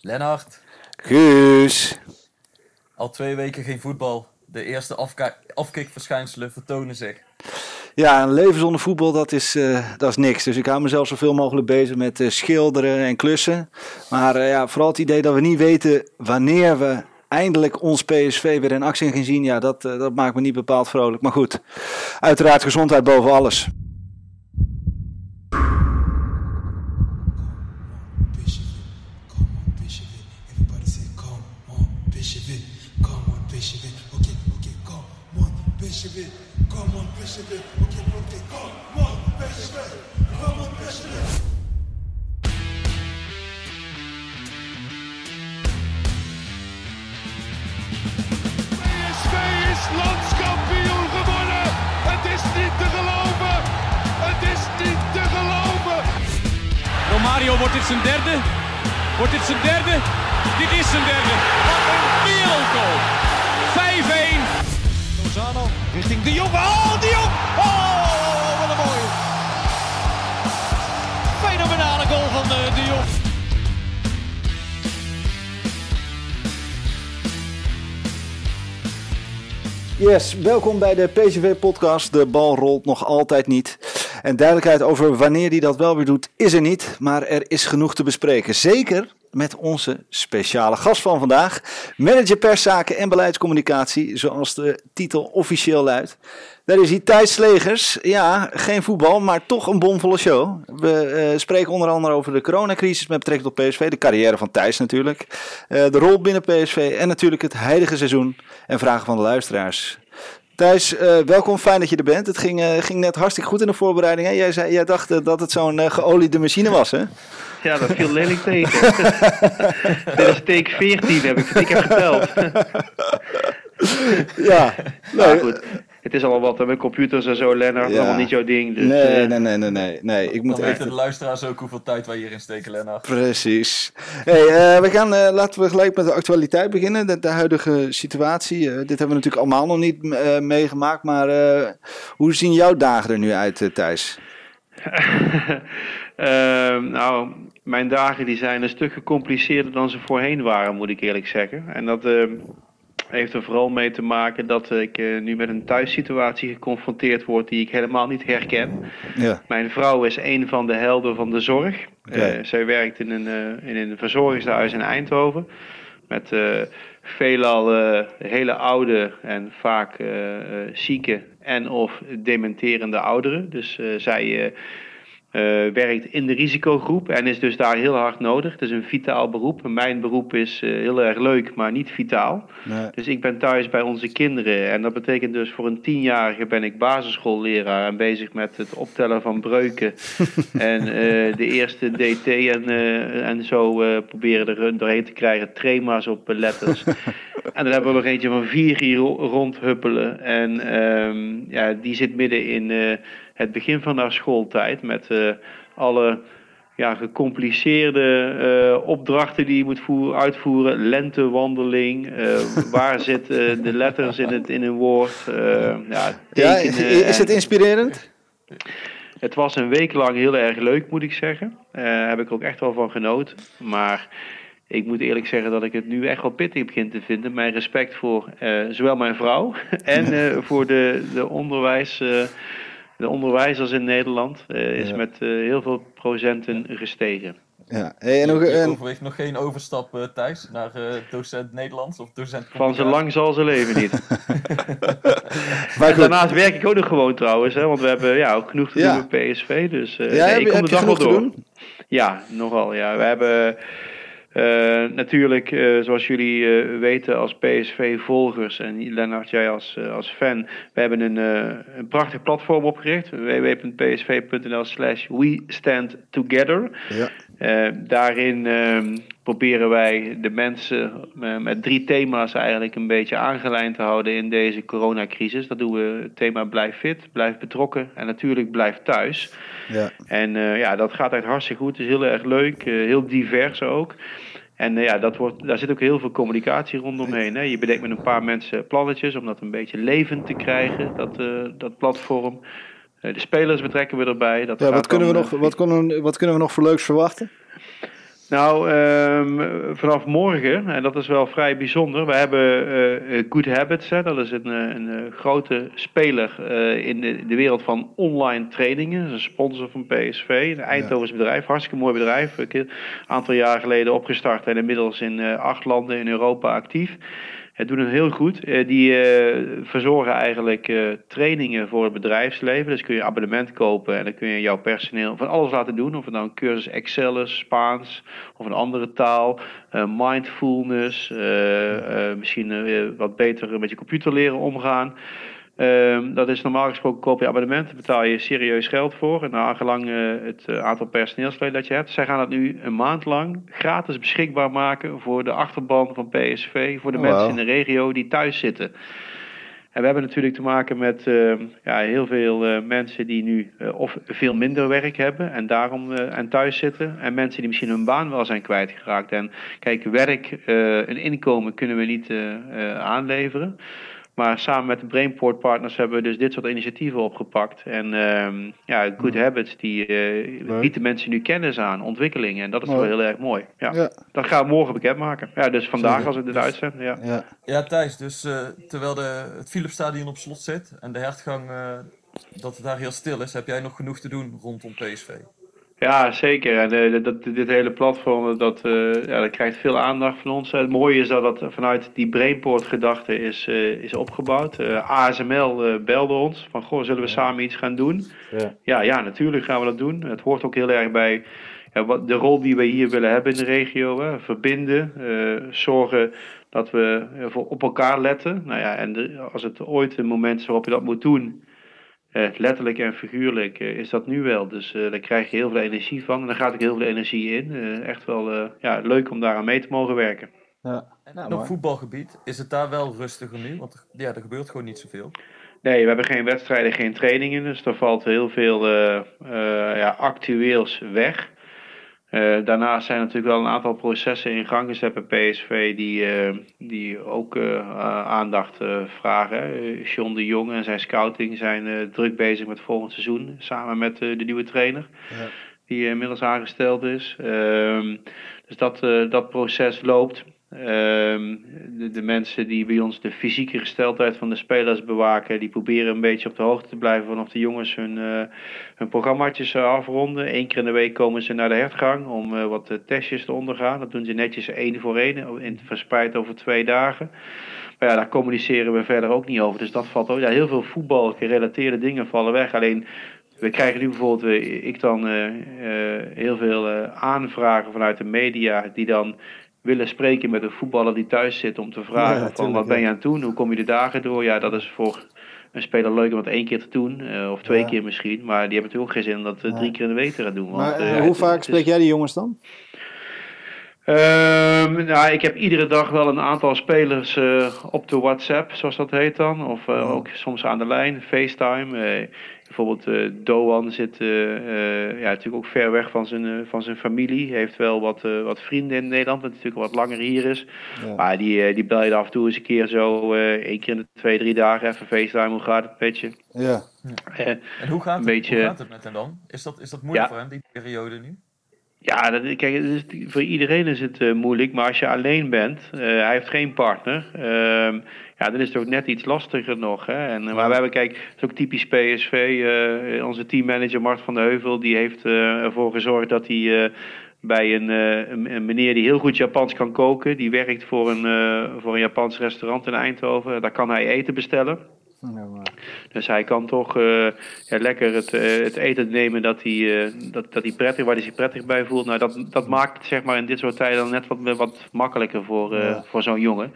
Lennart, Guus. al twee weken geen voetbal. De eerste afkikverschijnselen vertonen zich. Ja, een leven zonder voetbal, dat is, eh, dat is niks. Dus ik hou mezelf zoveel mogelijk bezig met eh, schilderen en klussen. Maar eh, ja, vooral het idee dat we niet weten wanneer we eindelijk ons PSV weer in actie gaan zien. Ja, dat, dat maakt me niet bepaald vrolijk. Maar goed, uiteraard gezondheid boven alles. Wordt dit zijn derde? Wordt dit zijn derde? Dit is zijn derde. Wat een wereldgoal. 5-1. Lozano richting De Jong. Oh, De Jong! Oh, wat een mooie. Fenomenale goal van de, de Jong. Yes, welkom bij de PCV-podcast. De bal rolt nog altijd niet. En duidelijkheid over wanneer hij dat wel weer doet, is er niet. Maar er is genoeg te bespreken. Zeker met onze speciale gast van vandaag. Manager perszaken en beleidscommunicatie, zoals de titel officieel luidt. Daar is hij Thijs Slegers. Ja, geen voetbal, maar toch een bomvolle show. We eh, spreken onder andere over de coronacrisis met betrekking tot PSV. De carrière van Thijs natuurlijk. Eh, de rol binnen PSV en natuurlijk het heilige seizoen. En vragen van de luisteraars. Thijs, eh, welkom. Fijn dat je er bent. Het ging, eh, ging net hartstikke goed in de voorbereiding. Hè? Jij, zei, jij dacht eh, dat het zo'n geoliede machine was, hè? Ja, dat viel lelijk tegen. Dit is take 14, heb ik, ik heb geteld. Ja. Nee, goed, het is allemaal wat met computers en zo, Lennart. Ja. Allemaal niet jouw ding. Dus, nee, eh, nee, nee, nee, nee, nee. Ik moet Dan echt... weten de luisteraars ook hoeveel tijd wij hierin steken, Lennart. Precies. Hey, eh, we gaan, eh, laten we gelijk met de actualiteit beginnen. De, de huidige situatie. Eh, dit hebben we natuurlijk allemaal nog niet eh, meegemaakt. Maar eh, hoe zien jouw dagen er nu uit, Thijs? Ehm, nou, mijn dagen die zijn een stuk gecompliceerder dan ze voorheen waren, moet ik eerlijk zeggen. En dat ehm, heeft er vooral mee te maken dat ik eh, nu met een thuissituatie geconfronteerd word die ik helemaal niet herken. Ja. Mijn vrouw is een van de helden van de zorg. Oké. Eh, zij werkt in een, eh, in een verzorgingshuis in Eindhoven. Met veelal hele oude en vaak zieke en of dementerende ouderen. Dus zij werkt in de risicogroep en is dus daar heel hard nodig. Het is een vitaal beroep. Mijn beroep is eh, heel erg leuk, maar niet vitaal. Nee. Dus ik ben thuis bij onze kinderen. En dat betekent dus voor een tienjarige ben ik basisschoolleraar en bezig met het optellen van breuken. en eh, de eerste DT en, eh, en zo eh, proberen er doorheen te krijgen. Trema's op eh, letters. en dan hebben we nog eentje van vier hier ro- rondhuppelen. En ehm, ja, die zit midden in eh, het begin van haar schooltijd met eh, alle ja, gecompliceerde eh, opdrachten die je moet voeren, uitvoeren. Lentewandeling. eh, waar zitten de letters in, het, in een woord? ja, Ja, is het en- inspirerend? het was een week lang heel erg leuk, moet ik zeggen. Daar heb ik ook echt wel van genoten. Maar ik moet eerlijk zeggen dat ik het nu echt wel pittig begin te vinden. Mijn respect voor zowel mijn vrouw en voor de, de, onderwijs, de onderwijzers in Nederland. eh, is Ja. met eh, heel veel procenten gestegen. Ja. Hey, en Je overweegt nog geen overstap, eh, Thijs, naar eh, docent Nederlands of docent Van zo lang zal ze leven niet. maar daarnaast werk ik ook nog gewoon trouwens. Hè, want we hebben ja, ook genoeg te Ja. doen met PSV. Dus eh, Ja, nee, heb ik je- kom heb de dag wel door. doen? Ja, nogal. Ja. We hebben eh, natuurlijk, eh, zoals jullie eh, weten als PSV-volgers en Lennart, jij als, als fan, we hebben een, een prachtig platform opgericht. www.psv.nl slash we stand together. Ja. Eh, daarin ehm, proberen wij de mensen eh, met drie thema's eigenlijk een beetje aangelijnd te houden in deze coronacrisis. Dat doen we het thema blijf fit, blijf betrokken en natuurlijk blijf thuis. Ja. En eh, ja, dat gaat echt hartstikke goed. Het is heel erg leuk, heel divers ook. En ja, dat wordt, daar zit ook heel veel communicatie rondomheen. Hè. Je bedenkt met een paar mensen plannetjes om dat een beetje levend te krijgen, dat, dat platform. Eh, de spelers betrekken we erbij. Dat Ja, wat, kunnen we nog, eh, wat, kunnen, wat kunnen we nog voor leuks verwachten? nou, ehm, vanaf morgen, en dat is wel vrij bijzonder, we hebben eh, Good Habits. Hè, dat is een, een, grote speler in de, de wereld van online trainingen. Dat is een sponsor van PSV, een Eindhovens bedrijf, hartstikke mooi bedrijf. Een aantal jaar geleden opgestart en inmiddels in acht landen in Europa actief. Het doen het heel goed. Eh, die eh, verzorgen eigenlijk eh, trainingen voor het bedrijfsleven. Dus kun je abonnement kopen en dan kun je jouw personeel van alles laten doen. Of het nou een cursus Excel is, Spaans of een andere taal. mindfulness, misschien wat beter met je computer leren omgaan. Ehm, dat is normaal gesproken koop je abonnement, daar betaal je serieus geld voor. En naar gelang eh, het eh, aantal personeelsleden dat je hebt. Zij gaan het nu een maand lang gratis beschikbaar maken voor de achterban van PSV. Voor de Oh, mensen in de regio die thuis zitten. En we hebben natuurlijk te maken met eh, ja, heel veel eh, mensen die nu of veel minder werk hebben en daarom en thuis zitten. En mensen die misschien hun baan wel zijn kwijtgeraakt. En kijk, werk, een inkomen kunnen we niet aanleveren. Maar samen met de Brainport Partners hebben we dus dit soort initiatieven opgepakt. En ehm, ja, Good Habits die eh, biedt de mensen nu kennis aan, ontwikkelingen. En dat is Mooi. wel heel erg mooi. Ja. Ja. Dat gaan we morgen bekendmaken. Ja, dus vandaag Zeker. als we dit uitzenden. Ja. Ja. Ja, Thijs, dus eh, terwijl de, het Philipsstadion op slot zit en de hertgang, eh, dat het daar heel stil is, heb jij nog genoeg te doen rondom PSV. Ja, zeker. En eh, dat, dit hele platform, dat, eh, ja, dat krijgt veel aandacht van ons. Het mooie is dat dat vanuit die Brainport-gedachte is, eh, is opgebouwd. ASML belde ons van, goh, zullen we samen iets gaan doen? Ja. Ja, ja, natuurlijk gaan we dat doen. Het hoort ook heel erg bij ja, wat, de rol die we hier willen hebben in de regio. Hè. Verbinden, zorgen dat we voor op elkaar letten. Nou ja, en de- als het ooit een moment is waarop je dat moet doen... Eh, letterlijk en figuurlijk eh, is dat nu wel. Dus eh, daar krijg je heel veel energie van. En daar gaat ook heel veel energie in. Eh, echt wel eh, ja, leuk om daaraan mee te mogen werken. Ja. En Nou, op mooi. voetbalgebied, is het daar wel rustiger nu? Want er- ja, er gebeurt gewoon niet zoveel. Nee, we hebben geen wedstrijden, geen trainingen. Dus er valt heel veel eh, eh, ja, actueels weg. Eh, daarnaast zijn natuurlijk wel een aantal processen in gang gezet bij PSV die, eh, die ook eh, aandacht vragen. John de Jong en zijn scouting zijn druk bezig met volgend seizoen. Samen met de nieuwe trainer. Ja. Die inmiddels aangesteld is. Ehm, dus dat, dat proces loopt. Ehm, de, de mensen die bij ons de fysieke gesteldheid van de spelers bewaken, die proberen een beetje op de hoogte te blijven vanaf de jongens hun, eh hun programmaatjes eh, afronden. Eén keer in de week komen ze naar de hertgang om eh, wat testjes te ondergaan. Dat doen ze netjes één voor één, in, verspreid over twee dagen. Maar ja, daar communiceren we verder ook niet over. Dus dat valt ook. Ja, heel veel voetbal gerelateerde dingen vallen weg. Alleen we krijgen nu bijvoorbeeld, ik dan, heel veel aanvragen vanuit de media die dan willen spreken met een voetballer die thuis zit om te vragen Ja, van tuurlijk, wat ben je aan het doen, hoe kom je de dagen door? Ja, dat is voor een speler leuk om het één keer te doen, eh, of twee Ja. keer misschien, maar die hebben natuurlijk ook geen zin om dat eh, drie keer in de week te gaan doen. Want, Maar eh, hoe het- vaak het is- spreek jij die jongens dan? Ehm, nou, ik heb iedere dag wel een aantal spelers op de WhatsApp, zoals dat heet dan. Of ook soms aan de lijn, FaceTime. Bijvoorbeeld eh, Doan zit eh, eh, ja, natuurlijk ook ver weg van zijn, van zijn familie. Hij heeft wel wat, wat vrienden in Nederland, dat natuurlijk wat langer hier is. Ja. Maar die, die bel je af en toe eens een keer zo, eh één keer in de twee, drie dagen even FaceTime. Hoe gaat het met je? Ja. En hoe gaat, Een het, beetje- hoe gaat het met hem dan? Is dat, is dat moeilijk Ja. voor hem, die periode nu? Ja, dat, kijk, het is, voor iedereen is het eh, moeilijk, maar als je alleen bent, eh, hij heeft geen partner, ehm, ja, dan is het ook net iets lastiger nog. Hè? En, eh, maar we hebben, kijk, het is ook typisch PSV, eh, onze teammanager Mart van de Heuvel, die heeft eh, ervoor gezorgd dat hij bij een, een, meneer die heel goed Japans kan koken, die werkt voor een, voor een Japans restaurant in Eindhoven, daar kan hij eten bestellen. Ja, maar- Dus hij kan toch ja, lekker het, het eten nemen dat hij, dat, dat hij prettig, waar hij zich prettig bij voelt. Nou, dat, dat maakt het zeg maar, in dit soort tijden net wat, wat makkelijker voor, Ja. voor zo'n jongen.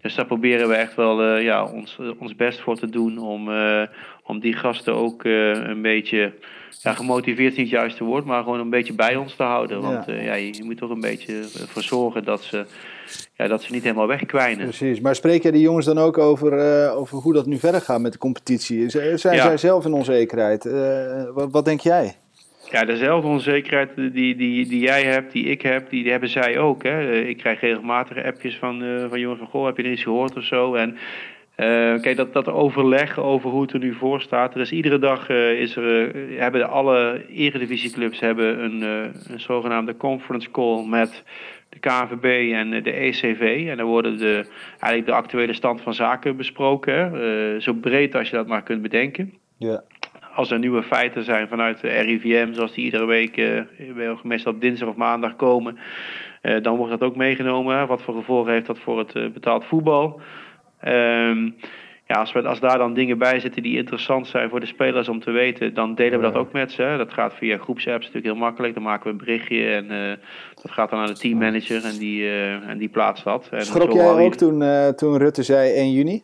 Dus daar proberen we echt wel eh, ja, ons, ons best voor te doen om, eh, om die gasten ook eh, een beetje, ja, gemotiveerd is niet het juiste woord, maar gewoon een beetje bij ons te houden. Want Ja. ja. je, je moet toch een beetje ervoor zorgen dat ze, ja, dat ze niet helemaal wegkwijnen. Precies. Maar spreek jij die jongens dan ook over, eh, over hoe dat nu verder gaat met de competitie? Zijn Ja. zij zelf in onzekerheid? Eh, wat, wat denk jij? Ja, dezelfde onzekerheid die, die, die jij hebt, die ik heb, die, hebben zij ook. Hè. Eh, Ik krijg regelmatig appjes van, eh, van jongens van, goh, heb je er iets gehoord of zo? En eh, kijk, dat, dat overleg over hoe het er nu voor staat. Er is iedere dag, is er, hebben alle eredivisieclubs hebben een, een zogenaamde conference call met de KNVB en de ECV. En daar worden de, eigenlijk de actuele stand van zaken besproken. Zo breed als je dat maar kunt bedenken Ja. Als er nieuwe feiten zijn vanuit de RIVM, zoals die iedere week eh, meestal op dinsdag of maandag komen, eh, dan wordt dat ook meegenomen. Wat voor gevolgen heeft dat voor het eh, betaald voetbal? Ehm, ja, als, we, als daar dan dingen bij zitten die interessant zijn voor de spelers om te weten, dan delen we dat ook met ze. hè. Dat gaat via groepsapps natuurlijk heel makkelijk. Dan maken we een berichtje en dat gaat dan naar de teammanager en die, en die plaatst dat. En Schrok jij ook toen, toen Rutte zei 1 juni?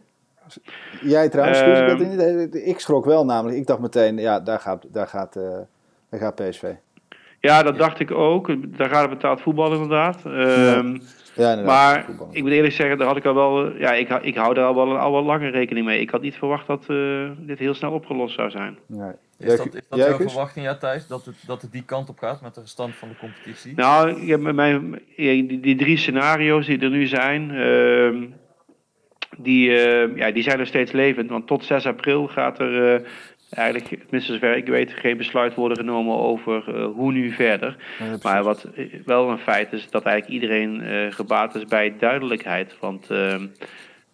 Jij trouwens, Ehm. Ik, het niet. ik schrok wel namelijk. Ik dacht meteen, ja, daar gaat, daar gaat, eh, daar gaat PSV. Ja, dat dacht ik ook. Daar gaat het betaald voetbal inderdaad. Ehm, Ja, inderdaad. Maar voetbal. ik moet eerlijk zeggen, daar had ik al wel. Ja, ik, hou- ik hou daar al wel, al wel langer rekening mee. Ik had niet verwacht dat eh, dit heel snel opgelost zou zijn. Nee. Is dat, is dat jij, jouw verwachting, ja, Thijs? Dat het, dat het die kant op gaat met de stand van de competitie? Nou, ik heb met mijn, die, die drie scenario's die er nu zijn, ehm, die, eh, ja, die zijn nog steeds levend. Want tot 6 april gaat er eh, eigenlijk, tenminste zover ik weet, geen besluit worden genomen over eh, hoe nu verder. Ja. Maar wat wel een feit is, dat eigenlijk iedereen gebaat is bij duidelijkheid. Want ehm,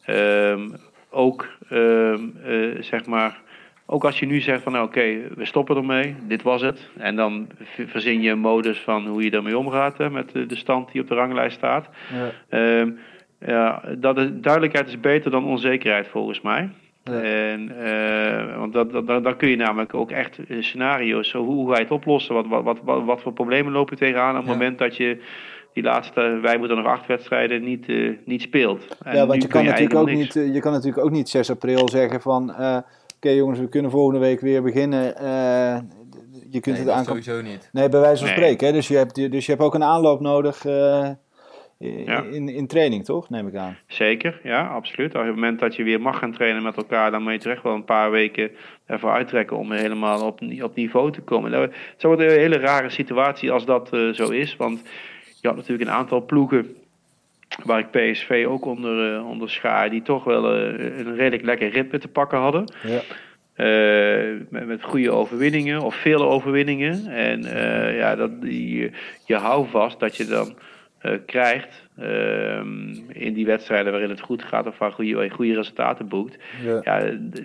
ehm, ook, ehm, eh, zeg maar, ook als je nu zegt van nou, oké, we stoppen ermee, dit was het. En dan verzin je een modus van hoe je ermee omgaat hè, met de, de stand die op de ranglijst staat. Ja. Ja, dat is, duidelijkheid is beter dan onzekerheid volgens mij. Ja. En, eh, want dat, dat, dan kun je namelijk ook echt eh, scenario's, zo, hoe, hoe ga je het oplossen? Wat, wat, wat, wat, wat voor problemen loop je tegenaan op het Ja. moment dat je die laatste, wij moeten nog acht wedstrijden, niet, eh, niet speelt? En Ja, want nu je kan, natuurlijk ook niet, eh, je kan natuurlijk ook niet 6 april zeggen van... eh, Oké jongens, we kunnen volgende week weer beginnen. Eh, je kunt nee, het aankomen. sowieso niet. Nee, bij wijze van Nee. spreken. Hè? Dus, je hebt, dus je hebt ook een aanloop nodig eh, Ja. in, in training, toch? Neem ik aan. Zeker, ja, absoluut. Op het moment dat je weer mag gaan trainen met elkaar, dan moet je toch echt wel een paar weken ervoor uittrekken om helemaal op, op niveau te komen. Nou, Het zou een hele rare situatie als dat eh, zo is, want je had natuurlijk een aantal ploegen waar ik PSV ook onder, eh onder schaar, die toch wel eh, een redelijk lekker ritme te pakken hadden. Ja. Eh, met, met goede overwinningen of vele overwinningen. En eh, ja, dat, die, je houdt vast dat je dan eh, krijgt ehm, in die wedstrijden waarin het goed gaat of waar goede, goede resultaten boekt. Ja.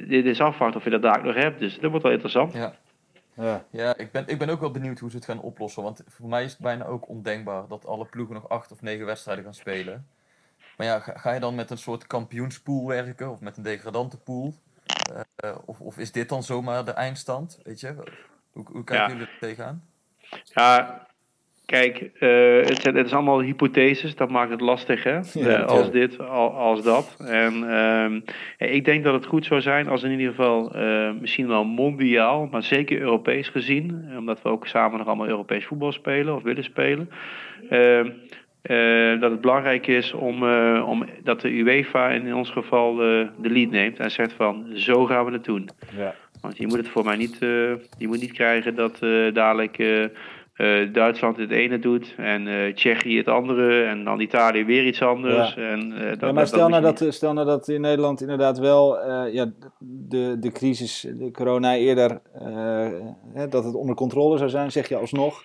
Dit is afwachten of je dat daar nog hebt. Dus dat wordt wel interessant. Ja, Ja. ja ik, ben, ik ben ook wel benieuwd hoe ze het gaan oplossen. Want voor mij is het bijna ook ondenkbaar dat alle ploegen nog acht of negen wedstrijden gaan spelen. Maar ja, ga, ga je dan met een soort kampioenspool werken of met een degradantenpool? Eh, eh, of, of is dit dan zomaar de eindstand? Weet je? Hoe, hoe kijken Ja. jullie er tegenaan? Ja, kijk, eh, het, zijn- het is allemaal hypotheses, dat maakt het lastig, hè? Eh, als dit, al, als dat. En ehm, ja, ik denk dat het goed zou zijn als in ieder geval, eh, misschien wel mondiaal, maar zeker Europees gezien, omdat we ook samen nog allemaal Europees voetbal spelen of willen spelen. ehm, eh, dat het belangrijk is om, eh, om dat de UEFA in ons geval eh, de lead neemt en zegt van zo gaan we het doen. Ja. Want je moet het voor mij niet, eh, je moet niet krijgen dat eh, dadelijk eh, Duitsland het ene doet en eh, Tsjechië het andere en dan Italië weer iets anders. Ja. En, eh, dat, Ja, maar stel dat nou, dat, stel nou dat in Nederland inderdaad wel ja, de, de crisis, de corona eerder, hè, dat het onder controle zou zijn, zeg je alsnog.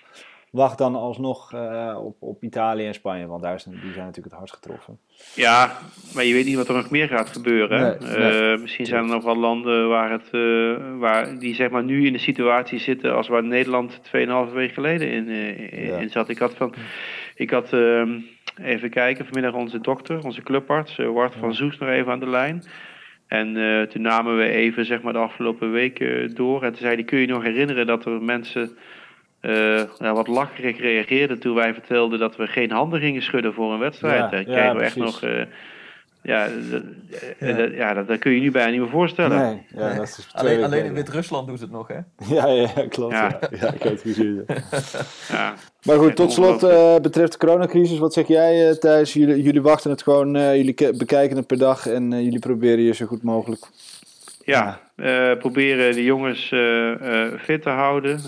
Wacht dan alsnog eh, op, op Italië en Spanje, want daar zijn, die zijn natuurlijk het hardst getroffen. Ja, maar je weet niet wat er nog meer gaat gebeuren. hè. Nee, nee. Eh, misschien zijn er nog wel landen waar het, eh, waar die zeg maar nu in de situatie zitten als waar Nederland 2,5 week geleden in, eh, in- Ja. in zat. Ik had van, ik had ehm, even kijken vanmiddag onze dokter, onze clubarts, eh, Wart van Zoes nog even aan de lijn. En eh, toen namen we even zeg maar de afgelopen weken door. En toen zei hij, kun je nog herinneren dat er mensen eh, ja, wat lacherig reageerden toen wij vertelden dat we geen handen gingen schudden voor een wedstrijd. Ja, Eh, we echt precies. nog... eh, ja, dat, eh, dat- ja dat, dat kun je je nu bijna niet meer voorstellen. Nee, ja, dat is Alleen, alleen in. Wit-Rusland doen ze het nog, hè? Ja, ja, ja, klopt. Ja. Ja. Ja. ik weet het ja. Ja. Maar goed, tot slot eh, betreft de coronacrisis, wat zeg jij eh, Thijs? Jullie, jullie wachten het gewoon, eh, jullie ke- bekijken het per dag en eh, jullie proberen je zo goed mogelijk. Ja, eh, proberen de jongens eh, eh, fit te houden.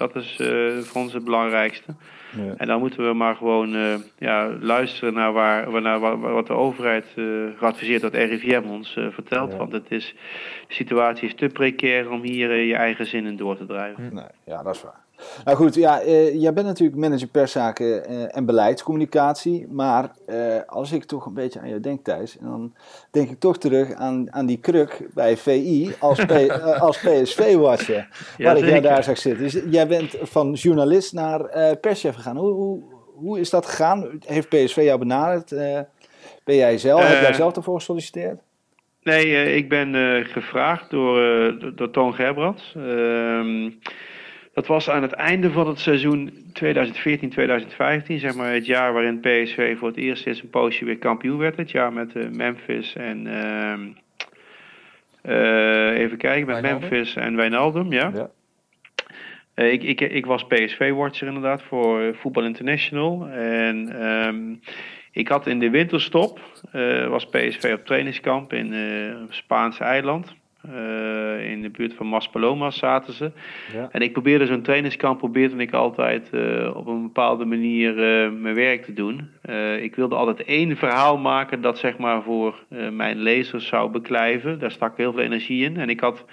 Dat is eh, voor ons het belangrijkste. Ja. En dan moeten we maar gewoon eh, ja, luisteren naar, waar, naar wa- wa- wat de overheid eh geadviseerd, wat RIVM ons vertelt. Ja. Want het is, de situatie is te precair om hier je eigen zinnen door te drijven. Nee, ja, dat is waar. Nou goed, ja, eh, jij bent natuurlijk manager perszaken eh, en beleidscommunicatie. Maar eh, als ik toch een beetje aan jou denk, Thijs, dan denk ik toch terug aan, aan die kruk bij VI als, P- eh, als PSV-watcher. waar ik jou daar zag zitten. Dus jij bent van journalist naar perschef gegaan. Hoe, hoe, hoe is dat gegaan? Heeft PSV jou benaderd? Ben jij zelf, heb jij zelf ervoor gesolliciteerd? Nee, ik ben gevraagd door, door- door Toon Gerbrands. Dat was aan het einde van het seizoen 2014-2015, zeg maar het jaar waarin PSV voor het eerst sinds een poosje weer kampioen werd. Het jaar met eh, Memphis en... ehm, eh, even kijken, met Wijnaldum? Memphis en Wijnaldum, ja. Ja. Eh, ik, ik, ik was PSV-watcher inderdaad voor Voetbal International. En ehm, ik had in de winterstop, was PSV op trainingskamp in Spaanse eiland. Eh, in de buurt van Maspalomas zaten ze. Ja. En ik probeerde zo'n trainingskamp, probeerde ik altijd eh, op een bepaalde manier eh, mijn werk te doen. Ik wilde altijd één verhaal maken dat zeg maar voor mijn lezers zou beklijven. Daar stak heel veel energie in. En ik had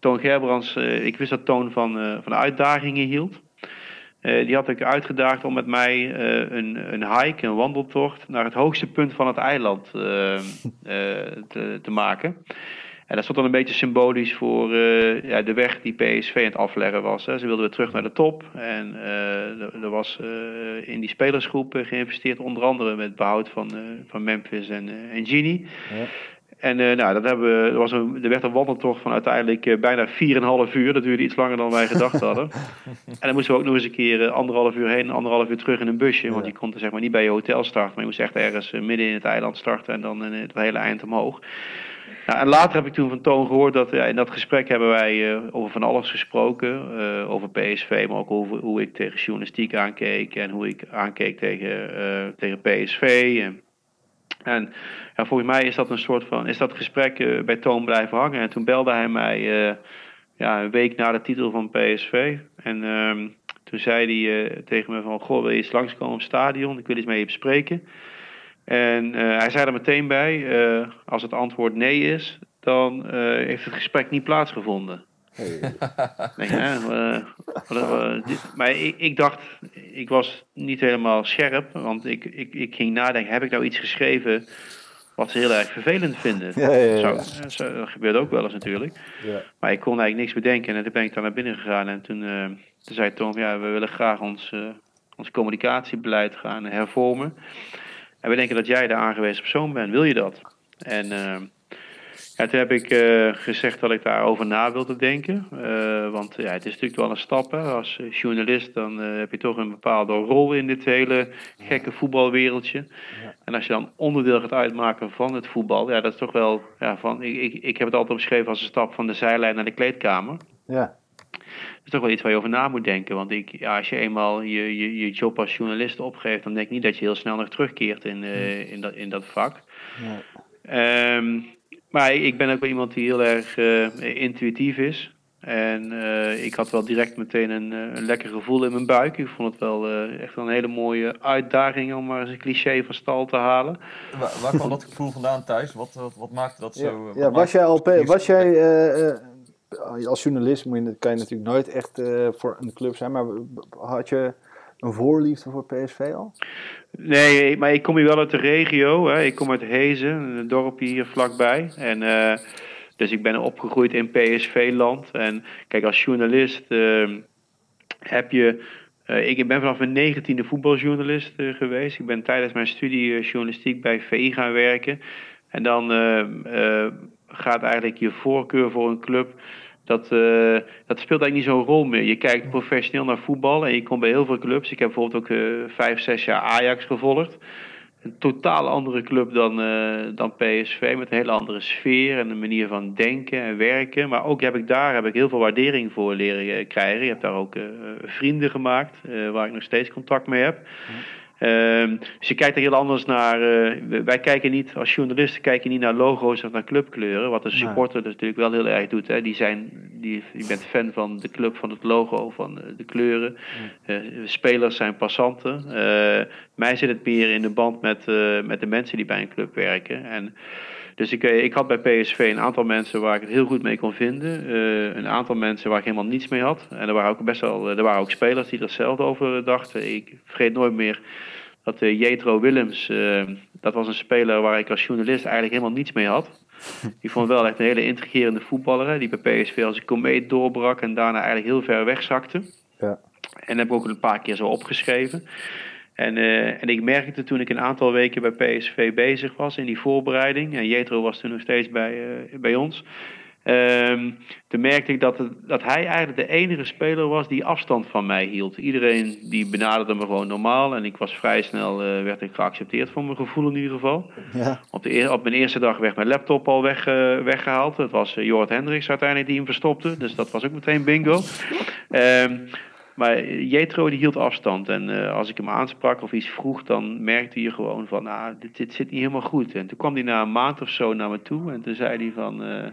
Toon Gerbrands, ik wist dat Toon van, van uitdagingen hield. Die had ik uitgedaagd om met mij een, een hike, een wandeltocht, naar het hoogste punt van het eiland te, te maken. En dat stond dan een beetje symbolisch voor eh, ja, de weg die PSV aan het afleggen was. Hè. Ze wilden weer terug naar de top. En eh, er, was eh, in die spelersgroep geïnvesteerd, onder andere met behoud van, van Memphis en, en Genie. Ja. En nou, dat hebben we, er, was een, er werd een wandeltocht van uiteindelijk bijna 4,5 uur. Dat duurde iets langer dan wij gedacht hadden. en dan moesten we ook nog eens een keer anderhalf uur heen en anderhalf uur terug in een busje. Want je kon er zeg maar niet bij je hotel starten. Maar je moest echt ergens midden in het eiland starten en dan het hele eind omhoog. Nou, en later heb ik toen van Toon gehoord dat ja, in dat gesprek hebben wij eh, over van alles gesproken. eh, over PSV, maar ook over hoe ik tegen journalistiek aankeek en hoe ik aankeek tegen, eh, tegen PSV. En, en volgens mij is dat een soort van, is dat gesprek bij Toon blijven hangen. En toen belde hij mij ja, een week na de titel van PSV. En ehm, toen zei hij tegen me van, goh, wil je eens langskomen op het stadion? Ik wil iets met je bespreken. En eh, hij zei er meteen bij, eh, als het antwoord nee is, dan eh, heeft het gesprek niet plaatsgevonden. Hey. Dit- maar ik, ik dacht, ik was niet helemaal scherp, want ik, ik, ik ging nadenken, heb ik nou iets geschreven wat ze heel erg vervelend vinden? Ja, ja, ja. Zo, zo, dat gebeurt ook wel eens natuurlijk. Ja. Maar ik kon eigenlijk niks bedenken en toen ben ik daar naar binnen gegaan en toen, eh, toen zei Tom, ja, we willen graag ons, ons communicatiebeleid gaan hervormen. En we denken dat jij de aangewezen persoon bent, wil je dat? En eh, ja, toen heb ik eh, gezegd dat ik daarover na wilde denken. Eh, want ja, het is natuurlijk wel een stap. Hè. Als eh, journalist dan heb je toch een bepaalde rol in dit hele gekke voetbalwereldje. En als je dan onderdeel gaat uitmaken van het voetbal, ja, dat is toch wel. Ja, van, ik, ik, ik heb het altijd omschreven als een stap van de zijlijn naar de kleedkamer. Ja. Is toch wel iets waar je over na moet denken. Want ik, ja, als je eenmaal je, je, je job als journalist opgeeft, dan denk ik niet dat je heel snel nog terugkeert in, eh, in, dat, in dat vak. Nee. Ehm, maar ik ben ook wel iemand die heel erg eh, intuïtief is. En eh, ik had wel direct meteen een, een lekker gevoel in mijn buik. Ik vond het wel eh, echt wel een hele mooie uitdaging om maar eens een cliché van stal te halen. Waar, waar kwam dat gevoel vandaan thuis? Wat, wat, wat maakte dat Ja, zo? ja, was jij al, was jij eh, eh, als journalist moet je, kan je natuurlijk nooit echt eh, voor een club zijn, maar had je een voorliefde voor PSV al? Nee, maar ik kom hier wel uit de regio. Hè. Ik kom uit Hezen, een dorpje hier vlakbij. En, eh, dus ik ben opgegroeid in PSV-land. En kijk, als journalist eh, heb je... eh, ik ben vanaf mijn negentiende voetbaljournalist eh, geweest. Ik ben tijdens mijn studie eh, journalistiek bij VI gaan werken. En dan eh, eh, gaat eigenlijk je voorkeur voor een club... Dat, eh, dat speelt eigenlijk niet zo'n rol meer. Je kijkt professioneel naar voetbal en je komt bij heel veel clubs. Ik heb bijvoorbeeld ook eh, vijf, zes jaar Ajax gevolgd. een totaal andere club dan, eh, dan PSV. Met een hele andere sfeer en een manier van denken en werken. Maar ook heb ik daar heb ik heel veel waardering voor leren krijgen. Je hebt daar ook vrienden gemaakt, waar ik nog steeds contact mee heb. Ehm, dus je kijkt er heel anders naar. eh, wij kijken niet, als journalisten kijken niet naar logo's of naar clubkleuren. Wat een supporter dus natuurlijk wel heel erg doet. Hè. Die zijn, die, je bent fan van de club, van het logo, van de kleuren. Eh, spelers zijn passanten. Eh, mij zit het meer in de band met, met de mensen die bij een club werken. En dus ik, ik had bij PSV een aantal mensen waar ik het heel goed mee kon vinden. Een aantal mensen waar ik helemaal niets mee had. En er waren ook best wel, er waren ook spelers die er hetzelfde over dachten. Ik vergeet nooit meer dat eh, Jetro Willems, eh, dat was een speler waar ik als journalist eigenlijk helemaal niets mee had. Ik vond wel echt een hele intrigerende voetballer. Hè, die bij PSV als een komeet doorbrak en daarna eigenlijk heel ver wegzakte. Ja. En heb ik ook een paar keer zo opgeschreven. En, eh, en ik merkte toen ik een aantal weken bij PSV bezig was in die voorbereiding. En Jetro was toen nog steeds bij, bij ons. Ehm, toen merkte ik dat, het, dat hij eigenlijk de enige speler was die afstand van mij hield. Iedereen die benaderde me gewoon normaal. En ik was vrij snel, eh, werd ik geaccepteerd voor mijn gevoel in ieder geval. Ja. Op, de, op mijn eerste dag werd mijn laptop al weg, eh, weggehaald. Het was uh, Jorrit Hendricks uiteindelijk die hem verstopte. Dus dat was ook meteen bingo. Ehm, maar Jetro die hield afstand. En eh, als ik hem aansprak of iets vroeg, dan merkte je gewoon van, nou, dit, dit zit niet helemaal goed. En toen kwam hij na een maand of zo naar me toe. En toen zei hij van, eh,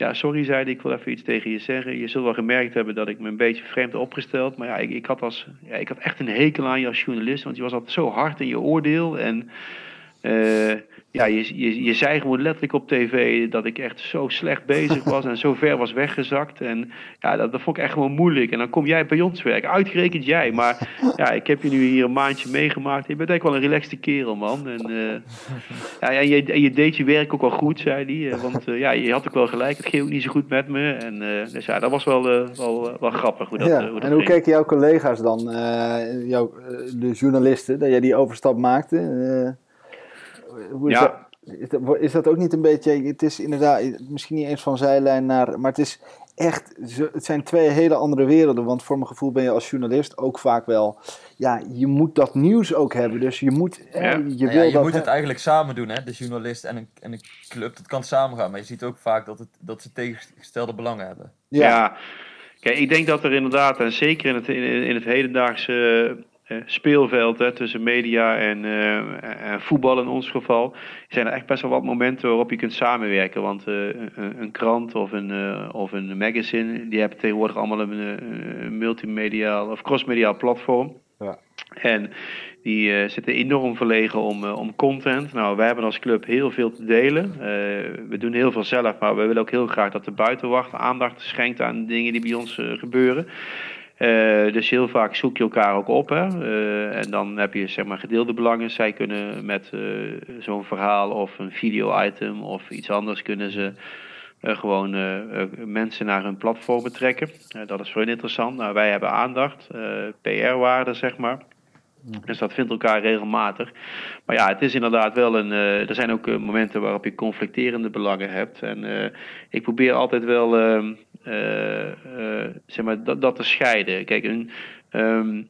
ja, sorry, zei hij, ik wil even iets tegen je zeggen. Je zult wel gemerkt hebben dat ik me een beetje vreemd opgesteld. Maar ja, ik, ik, had, als, ja, ik had echt een hekel aan je als journalist. Want je was altijd zo hard in je oordeel. En eh, ja, je, je, je zei gewoon letterlijk op tv dat ik echt zo slecht bezig was en zo ver was weggezakt. En ja, dat, dat vond ik echt gewoon moeilijk. En dan kom jij bij ons werken, uitgerekend jij. Maar ja, ik heb je nu hier een maandje meegemaakt. Je bent eigenlijk wel een relaxte kerel, man. En, eh, ja, en, je, en je deed je werk ook wel goed, zei hij. eh, Want eh, ja, je had ook wel gelijk, het ging ook niet zo goed met me. En dus ja, dat was wel, wel, wel grappig hoe dat, ja. hoe dat en hoe ging. keken jouw collega's dan, jouw, de journalisten, dat jij die overstap maakte? Hoe is, Ja. dat, is, dat, is dat ook niet een beetje, het is inderdaad misschien niet eens van zijlijn naar, maar het is echt, het zijn twee hele andere werelden. Want voor mijn gevoel ben je als journalist ook vaak wel, ja, je moet dat nieuws ook hebben. Dus je moet, eh, Ja. je Nou wil ja, je dat moet he- het eigenlijk samen doen, hè? de journalist en een, en een club. Dat kan samen gaan, maar je ziet ook vaak dat, het, dat ze tegengestelde belangen hebben. Ja. Ja. kijk, ik denk dat er inderdaad, en zeker in het, in, in het hedendaagse speelveld hè, tussen media en, eh, en voetbal in ons geval, zijn er echt best wel wat momenten waarop je kunt samenwerken. Want eh, een, een krant of een, eh, of een magazine, die hebben tegenwoordig allemaal een, eh, een multimediaal of crossmediaal platform. Ja. En die eh, zitten enorm verlegen om, eh, om content. Nou, wij hebben als club heel veel te delen. Eh, we doen heel veel zelf, maar we willen ook heel graag dat de buitenwacht aandacht schenkt aan dingen die bij ons eh, gebeuren. Eh, dus heel vaak zoek je elkaar ook op. Hè? Eh, en dan heb je zeg maar gedeelde belangen. Zij kunnen met eh, zo'n verhaal of een video-item of iets anders kunnen ze gewoon mensen naar hun platform betrekken. Dat is voor interessant. Nou, wij hebben aandacht, PR-waarde zeg maar. Dus dat vindt elkaar regelmatig. Maar ja, het is inderdaad wel een. eh, er zijn ook eh, momenten waarop je conflicterende belangen hebt. En eh, ik probeer altijd wel. ehm, eh, eh, zeg maar, dat, te scheiden. Kijk, ehm,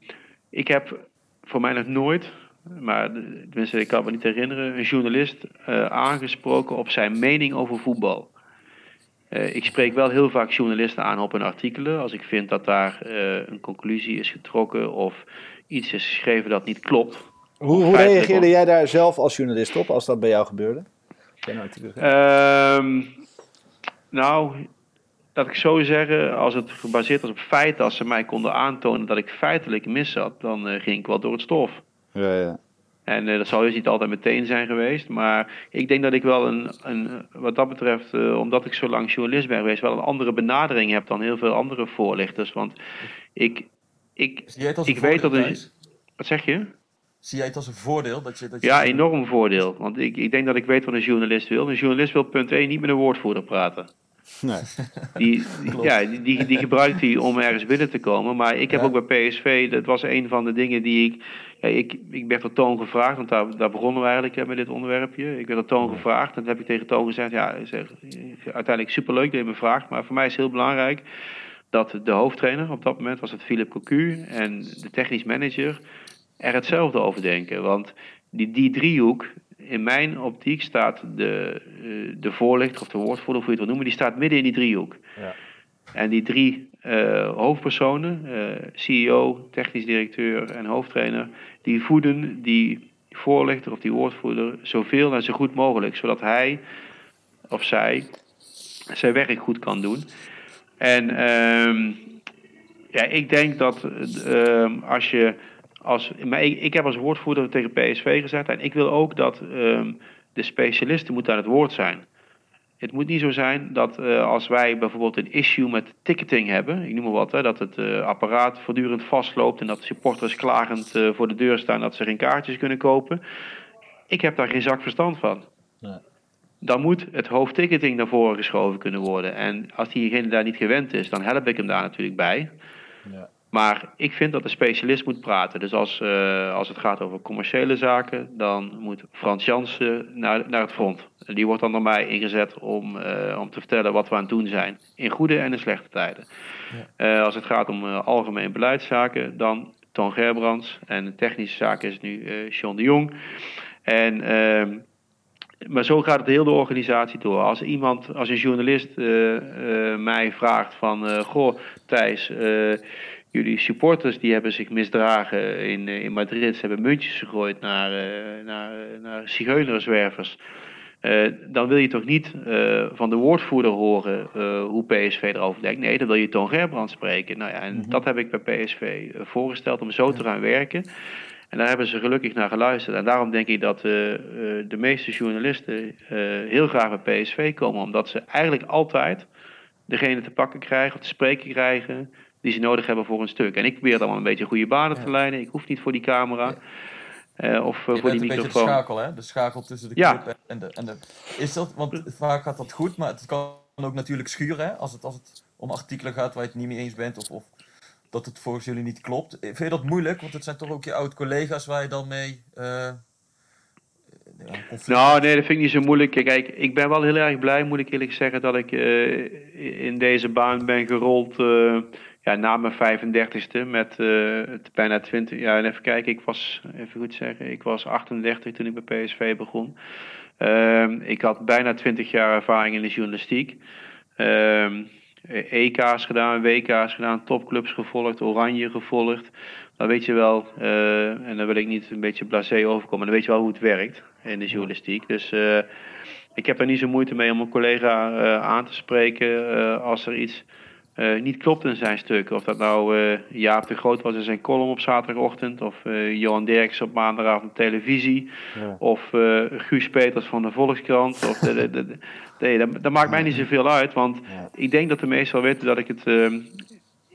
ik heb voor mij nog nooit. Maar tenminste, ik kan me niet herinneren. Een journalist aangesproken op zijn mening over voetbal. Ik spreek wel heel vaak journalisten aan op hun artikelen. Als ik vind dat daar een conclusie is getrokken of iets is geschreven dat niet klopt. Hoe, hoe reageerde jij daar zelf als journalist op, als dat bij jou gebeurde? Ja, nou, natuurlijk. Dat ik zo zeggen, als het gebaseerd was op feiten, als ze mij konden aantonen dat ik feitelijk mis zat, dan eh, ging ik wel door het stof. Ja, ja. En eh, dat zal dus niet altijd meteen zijn geweest. Maar ik denk dat ik wel een, een wat dat betreft, eh, omdat ik zo lang journalist ben geweest, wel een andere benadering heb dan heel veel andere voorlichters. Want ik, ik, Zie jij het als Ik een weet voordeel, dat er- Thijs? wat zeg je? Zie jij het als een voordeel? Dat je, dat je Ja, enorm voordeel. Want ik, ik denk dat ik weet wat een journalist wil. Een journalist wil punt 1 niet met een woordvoerder praten. Nee. Die, ja, die, die, die gebruikt hij om ergens binnen te komen. Maar ik heb Ja. ook bij PSV, dat was een van de dingen die ik. Ja, ik, ik werd door Toon gevraagd, want daar, daar begonnen we eigenlijk met dit onderwerpje. Ik werd door Toon gevraagd en toen heb ik tegen Toon gezegd: Ja, ik zeg, uiteindelijk superleuk dat je me vraagt. Maar voor mij is het heel belangrijk dat de hoofdtrainer, op dat moment was het Philip Cocu, en de technisch manager er hetzelfde over denken. Want die, die driehoek, in mijn optiek staat de, eh, de voorlichter of de woordvoerder, hoe je het wil noemen, die staat midden in die driehoek. Ja. En die drie eh, hoofdpersonen, eh, CEO, technisch directeur en hoofdtrainer, die voeden die voorlichter of die woordvoerder zoveel en zo goed mogelijk, zodat hij of zij zijn werk goed kan doen. En ehm, ja, ik denk dat ehm, als je. Als, maar ik, heb als woordvoerder tegen PSV gezet. En ik wil ook dat ehm, de specialisten moeten aan het woord zijn. Het moet niet zo zijn dat eh, als wij bijvoorbeeld een issue met ticketing hebben, ik noem maar wat, hè, dat het eh, apparaat voortdurend vastloopt en dat supporters klagend eh, voor de deur staan dat ze geen kaartjes kunnen kopen. Ik heb daar geen zak verstand van. Nee. Dan moet het hoofdticketing naar voren geschoven kunnen worden. En als diegene daar niet gewend is, dan help ik hem daar natuurlijk bij. Ja. Maar ik vind dat de specialist moet praten. Dus als, eh, als het gaat over commerciële zaken, dan moet Frans Jansen naar, naar het front. En die wordt dan door mij ingezet om, eh, om te vertellen wat we aan het doen zijn. In goede en in slechte tijden. Eh, als het gaat om algemeen beleidszaken, dan Toon Gerbrands. En in technische zaken is het nu Sean de Jong. En, ehm, maar zo gaat het de hele organisatie door. Als iemand, als een journalist eh, eh, mij vraagt van... eh, goh, Thijs, jullie supporters die hebben zich misdragen in, in Madrid. Ze hebben muntjes gegooid naar, naar, naar zigeunerzwervers. Dan wil je toch niet van de woordvoerder horen hoe PSV erover denkt. Nee, dan wil je Toon Gerbrand spreken. Nou ja, en dat heb ik bij PSV voorgesteld om zo te gaan werken. En daar hebben ze gelukkig naar geluisterd. En daarom denk ik dat eh, eh, de meeste journalisten eh, heel graag bij PSV komen. Omdat ze eigenlijk altijd degene te pakken krijgen of te spreken krijgen die ze nodig hebben voor een stuk. En ik probeer dan wel een beetje goede banen te leiden. Ik hoef niet voor die camera. eh, of eh, Je voor die een beetje de schakel, hè? De schakel tussen de Ja. club en de, en de... Is dat, want vaak gaat dat goed, maar het kan ook natuurlijk schuren, hè? Als het, als het om artikelen gaat waar je het niet mee eens bent of, of dat het volgens jullie niet klopt. Vind je dat moeilijk? Want het zijn toch ook je oud-collega's waar je dan mee... eh conflict Nou, nee, dat vind ik niet zo moeilijk. Kijk, ik ben wel heel erg blij, moet ik eerlijk zeggen, dat ik eh, in deze baan ben gerold eh, ja, na mijn 35ste met eh, bijna 20 jaar. En even kijken, ik was, even goed zeggen, ik was 38 toen ik bij PSV begon. Ehm, ik had bijna 20 jaar ervaring in de journalistiek. Ehm, EK's gedaan, WK's gedaan, topclubs gevolgd, Oranje gevolgd. Dan weet je wel, eh, en dan wil ik niet een beetje blasé overkomen, dan weet je wel hoe het werkt in de journalistiek. Dus eh, ik heb er niet zo moeite mee om een collega eh, aan te spreken als er iets niet klopt in zijn stuk. Of dat nou Jaap de Groot was in zijn column op zaterdagochtend, of Johan Derks op maandagavond op televisie, Ja. of Guus Peters van de Volkskrant. Of de, de- de- nee, dat, dat maakt mij niet zoveel uit, want ik denk dat de meesten wel weten dat ik het ehm,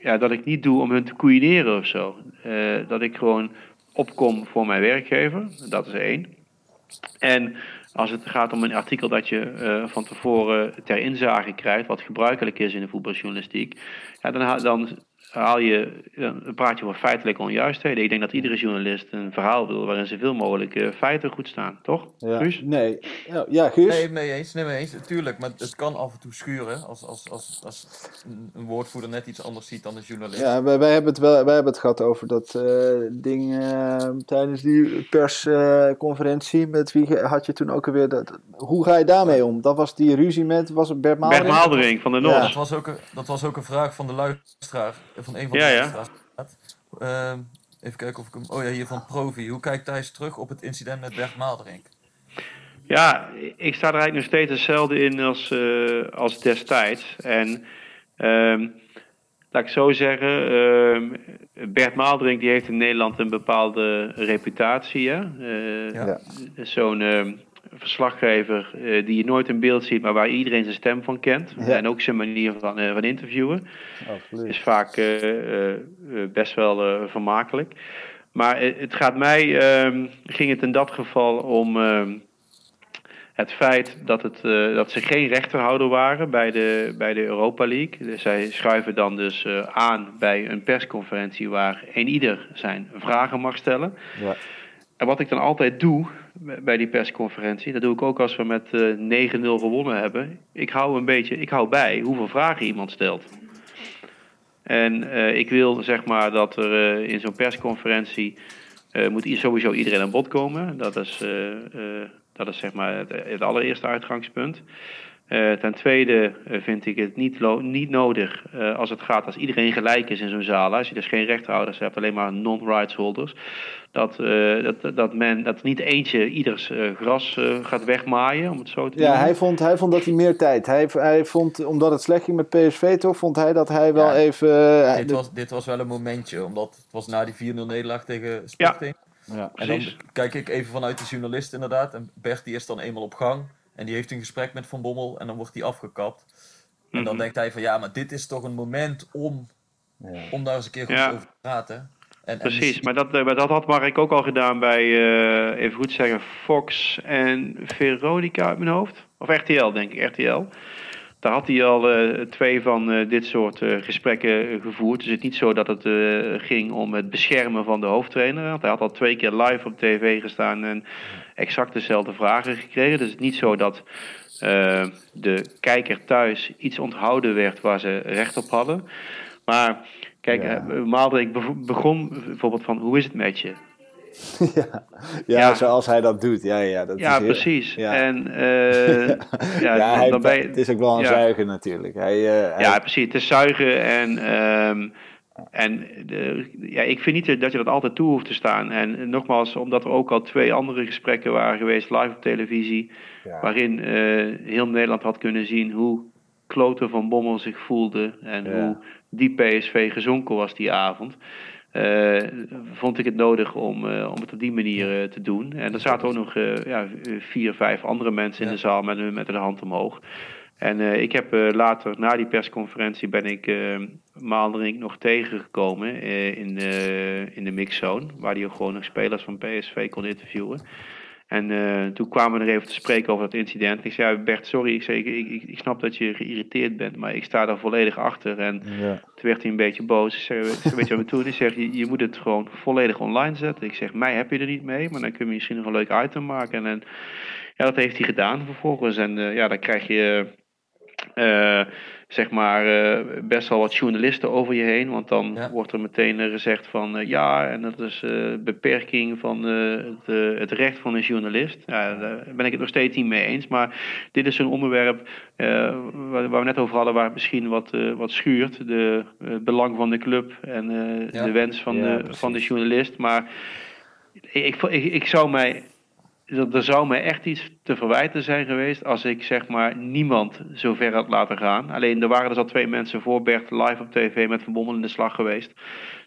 ja, dat ik niet doe om hun te koeieneren of zo. Eh, dat ik gewoon opkom voor mijn werkgever, dat is één. En als het gaat om een artikel dat je eh, van tevoren ter inzage krijgt, wat gebruikelijk is in de voetbaljournalistiek, ja, dan, dan haal je, dan praat je over feitelijke onjuistheden. Ik denk dat iedere journalist een verhaal wil waarin zoveel mogelijk eh, feiten goed staan, toch? Ja. Guus? Nee. Ja, ja Guus? Nee, mee eens, nee, mee eens. Tuurlijk, maar het kan af en toe schuren als, als, als, als een- een woordvoerder net iets anders ziet dan een journalist. Ja, wij, wij, hebben het wel, wij hebben het gehad over dat eh, ding eh, tijdens die persconferentie. met wie had je toen ook alweer dat? Hoe ga je daarmee om? Dat was die ruzie met was het Bert Maalderink? Bert Maaldering van de Ja. Nos. Dat, was ook een, dat was ook een vraag van de luisteraar, van een van de Ja. Ehm, even kijken of ik hem... Oh ja, hier van Provi. Hoe kijkt Thijs terug op het incident met Bert Maalderink? Ja, ik sta er eigenlijk nog steeds hetzelfde in als, eh, als destijds. En ehm, laat ik zo zeggen, ehm, Bert Maaldrink die heeft in Nederland een bepaalde reputatie. Hè? Eh, Ja. Zo'n ehm, verslaggever eh, die je nooit in beeld ziet, maar waar iedereen zijn stem van kent. Ja. En ook zijn manier van, eh, van interviewen Absoluut. is vaak eh, best wel vermakelijk. Maar het gaat mij, ehm, ging het in dat geval om ehm, het feit dat, het, dat ze geen rechterhouder waren bij de, bij de Europa League. Dus zij schuiven dan dus aan bij een persconferentie waar een ieder zijn vragen mag stellen. Ja. En wat ik dan altijd doe bij die persconferentie, dat doe ik ook als we met eh 9-0 gewonnen hebben. Ik hou een beetje, ik hou bij hoeveel vragen iemand stelt. En eh, ik wil zeg maar dat er eh, in zo'n persconferentie eh, moet sowieso iedereen aan bod komen. Dat is, eh, eh, dat is zeg maar het allereerste uitgangspunt. Eh, ten tweede eh, vind ik het niet, niet nodig eh, als het gaat als iedereen gelijk is in zo'n zaal. Als je dus geen rechthouders hebt, alleen maar non-rights holders. Dat, eh, dat, dat men dat niet eentje ieders gras eh, gaat wegmaaien, om het zo te Ja, noemen. hij vond, hij vond dat hij meer tijd. Hij, hij vond, omdat het slecht ging met PSV toch, vond hij dat hij wel Ja, even... Dit was, dit was wel een momentje, omdat het was na die 4-0 nederlaag tegen Sporting. ja. En dan kijk ik even vanuit de journalist inderdaad. En Bert die is dan eenmaal op gang. En die heeft een gesprek met Van Bommel en dan wordt hij afgekapt. En dan Mhm. denkt hij van ja, maar dit is toch een moment om, Ja. om daar eens een keer goed Ja. over te praten. En, en Precies, maar dat, eh, maar dat had Mark ook al gedaan bij, eh, even goed zeggen, Fox en Veronica uit mijn hoofd. Of RTL, denk ik, RTL. Daar had hij al eh, twee van eh, dit soort eh, gesprekken gevoerd. Dus het is niet zo dat het eh, ging om het beschermen van de hoofdtrainer. Want hij had al twee keer live op tv gestaan en exact dezelfde vragen gekregen. Dus het is niet zo dat eh, de kijker thuis iets onthouden werd waar ze recht op hadden. Maar kijk, Ja. eh, Maalderik bev- begon bijvoorbeeld van hoe is het met je? ja. Ja, Ja. zoals hij dat doet. Ja, ja, dat Ja, is heel- precies. Ja. En eh, ja, Ja, hij, het is ook wel een ja. zuiger natuurlijk. Hij, hij- Ja, precies. Het is zuigen en, ehm, en de, ja, ik vind niet dat je dat altijd toe hoeft te staan. En nogmaals, omdat er ook al twee andere gesprekken waren geweest live op televisie, ja. waarin eh, heel Nederland had kunnen zien hoe Kloten van Bommel zich voelde en Ja. hoe die PSV gezonken was die avond. eh, vond ik het nodig om, eh, om het op die manier te doen. En er zaten ook nog ja, vier, vijf andere mensen in de zaal met, hun- met hun hand omhoog. En eh, ik heb eh, later, na die persconferentie, ben ik Maalderink nog tegengekomen eh, in, de, in de mixzone. Waar hij ook gewoon nog spelers van PSV kon interviewen. En toen kwamen we er even te spreken over dat incident. Ik zei, Bert, sorry, ik, zei, ik, ik, ik snap dat je geïrriteerd bent, maar ik sta daar volledig achter. En Ja. toen werd hij een beetje boos. Ik zeg, weet je wat we? Ik zeg, je, je moet het gewoon volledig online zetten. Ik zeg, mij heb je er niet mee, maar dan kun je misschien nog een leuk item maken. En ja, dat heeft hij gedaan vervolgens. En ja, dan krijg je eh, zeg maar eh, best wel wat journalisten over je heen. Want dan Ja. wordt er meteen eh, gezegd van ja, en dat is beperking van het, het recht van een journalist. Ja, daar ben ik het nog steeds niet mee eens. Maar dit is een onderwerp waar, waar we net over hadden, waar het misschien wat, wat schuurt. De, het belang van de club en Ja. de wens van, de, van de journalist. Maar ik, ik, ik zou mij er er zou mij echt iets te verwijten zijn geweest als ik zeg maar niemand zo ver had laten gaan. Alleen er waren dus al twee mensen voor Bert live op tv met Van Bommel in de slag geweest.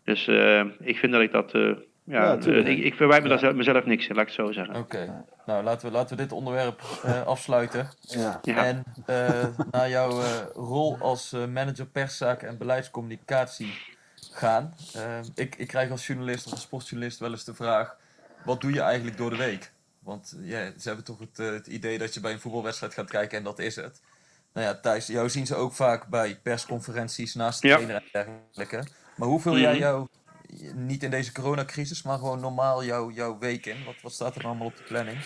Dus eh, ik vind dat ik dat... eh, ja, Ja, tuurlijk. eh, ik, ik verwijt me daar zelf- mezelf niks in, laat ik het zo zeggen. Oké, nou laten we, laten we dit onderwerp eh, afsluiten. Ja. Ja. En eh, naar jouw eh, rol als manager perszaken en beleidscommunicatie gaan. Ik, ik krijg als journalist of als sportjournalist wel eens de vraag: wat doe je eigenlijk door de week? Want ja, ze hebben toch het, eh, het idee dat je bij een voetbalwedstrijd gaat kijken en dat is het. Nou ja, Thijs, jou zien ze ook vaak bij persconferenties naast de Ja. trainer en dergelijke. Maar hoe vul Mhm. jij jou, niet in deze coronacrisis, maar gewoon normaal jouw, jouw week in? Wat, wat staat er allemaal op de planning?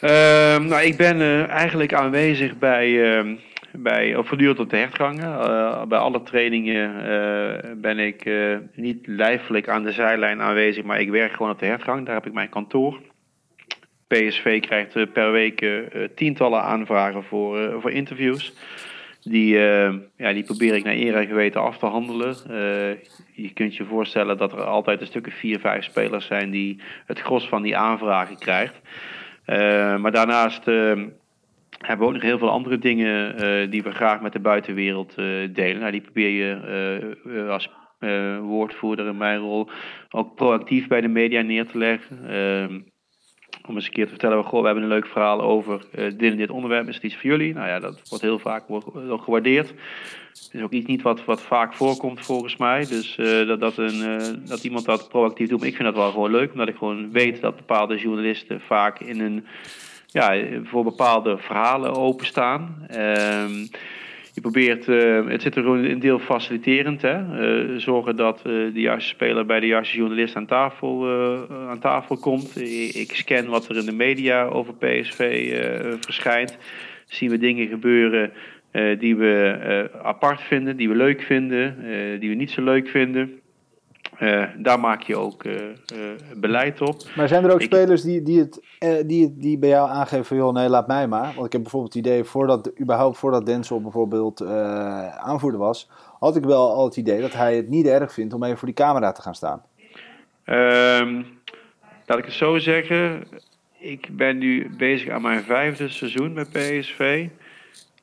Ehm, nou, ik ben eh, eigenlijk aanwezig bij, ehm, bij of voortdurend op de hertgangen. Eh, bij alle trainingen ben ik niet lijfelijk aan de zijlijn aanwezig, maar ik werk gewoon op de hertgang. Daar heb ik mijn kantoor. PSV krijgt eh, per week eh, eh, tientallen aanvragen voor, voor interviews. Die, ja, die probeer ik naar eer en geweten af te handelen. Je kunt je voorstellen dat er altijd een stuk of vier, vijf spelers zijn die het gros van die aanvragen krijgt. Maar daarnaast hebben we ook nog heel veel andere dingen die we graag met de buitenwereld delen. Nou, die probeer je als woordvoerder in mijn rol ook proactief bij de media neer te leggen. Om eens een keer te vertellen, goh, we hebben een leuk verhaal over eh, dit en dit onderwerp. Is het iets voor jullie? Nou ja, dat wordt heel vaak gewaardeerd. Het is ook iets niet wat, wat vaak voorkomt volgens mij. Dus eh, dat, dat, een, eh, dat iemand dat proactief doet. Maar ik vind dat wel gewoon leuk, omdat ik gewoon weet dat bepaalde journalisten vaak in een, ja, voor bepaalde verhalen openstaan. Ehm je probeert, eh, het zit er gewoon een deel faciliterend. Hè? Eh, zorgen dat eh, de juiste speler bij de juiste journalist aan tafel, aan tafel komt. Ik scan wat er in de media over PSV verschijnt. Zien we dingen gebeuren die we apart vinden, die we leuk vinden, die we niet zo leuk vinden. Eh, daar maak je ook eh, eh, beleid op. Maar zijn er ook Ik- spelers die, die, het, die, het- die bij jou aangeven van, joh, nee, laat mij maar. Want ik heb bijvoorbeeld het idee, voordat, überhaupt voordat Denzel bijvoorbeeld aanvoerder was, had ik wel al het idee dat hij het niet erg vindt om even voor die camera te gaan staan. Ehm, laat ik het zo zeggen. Ik ben nu bezig aan mijn vijfde seizoen bij PSV.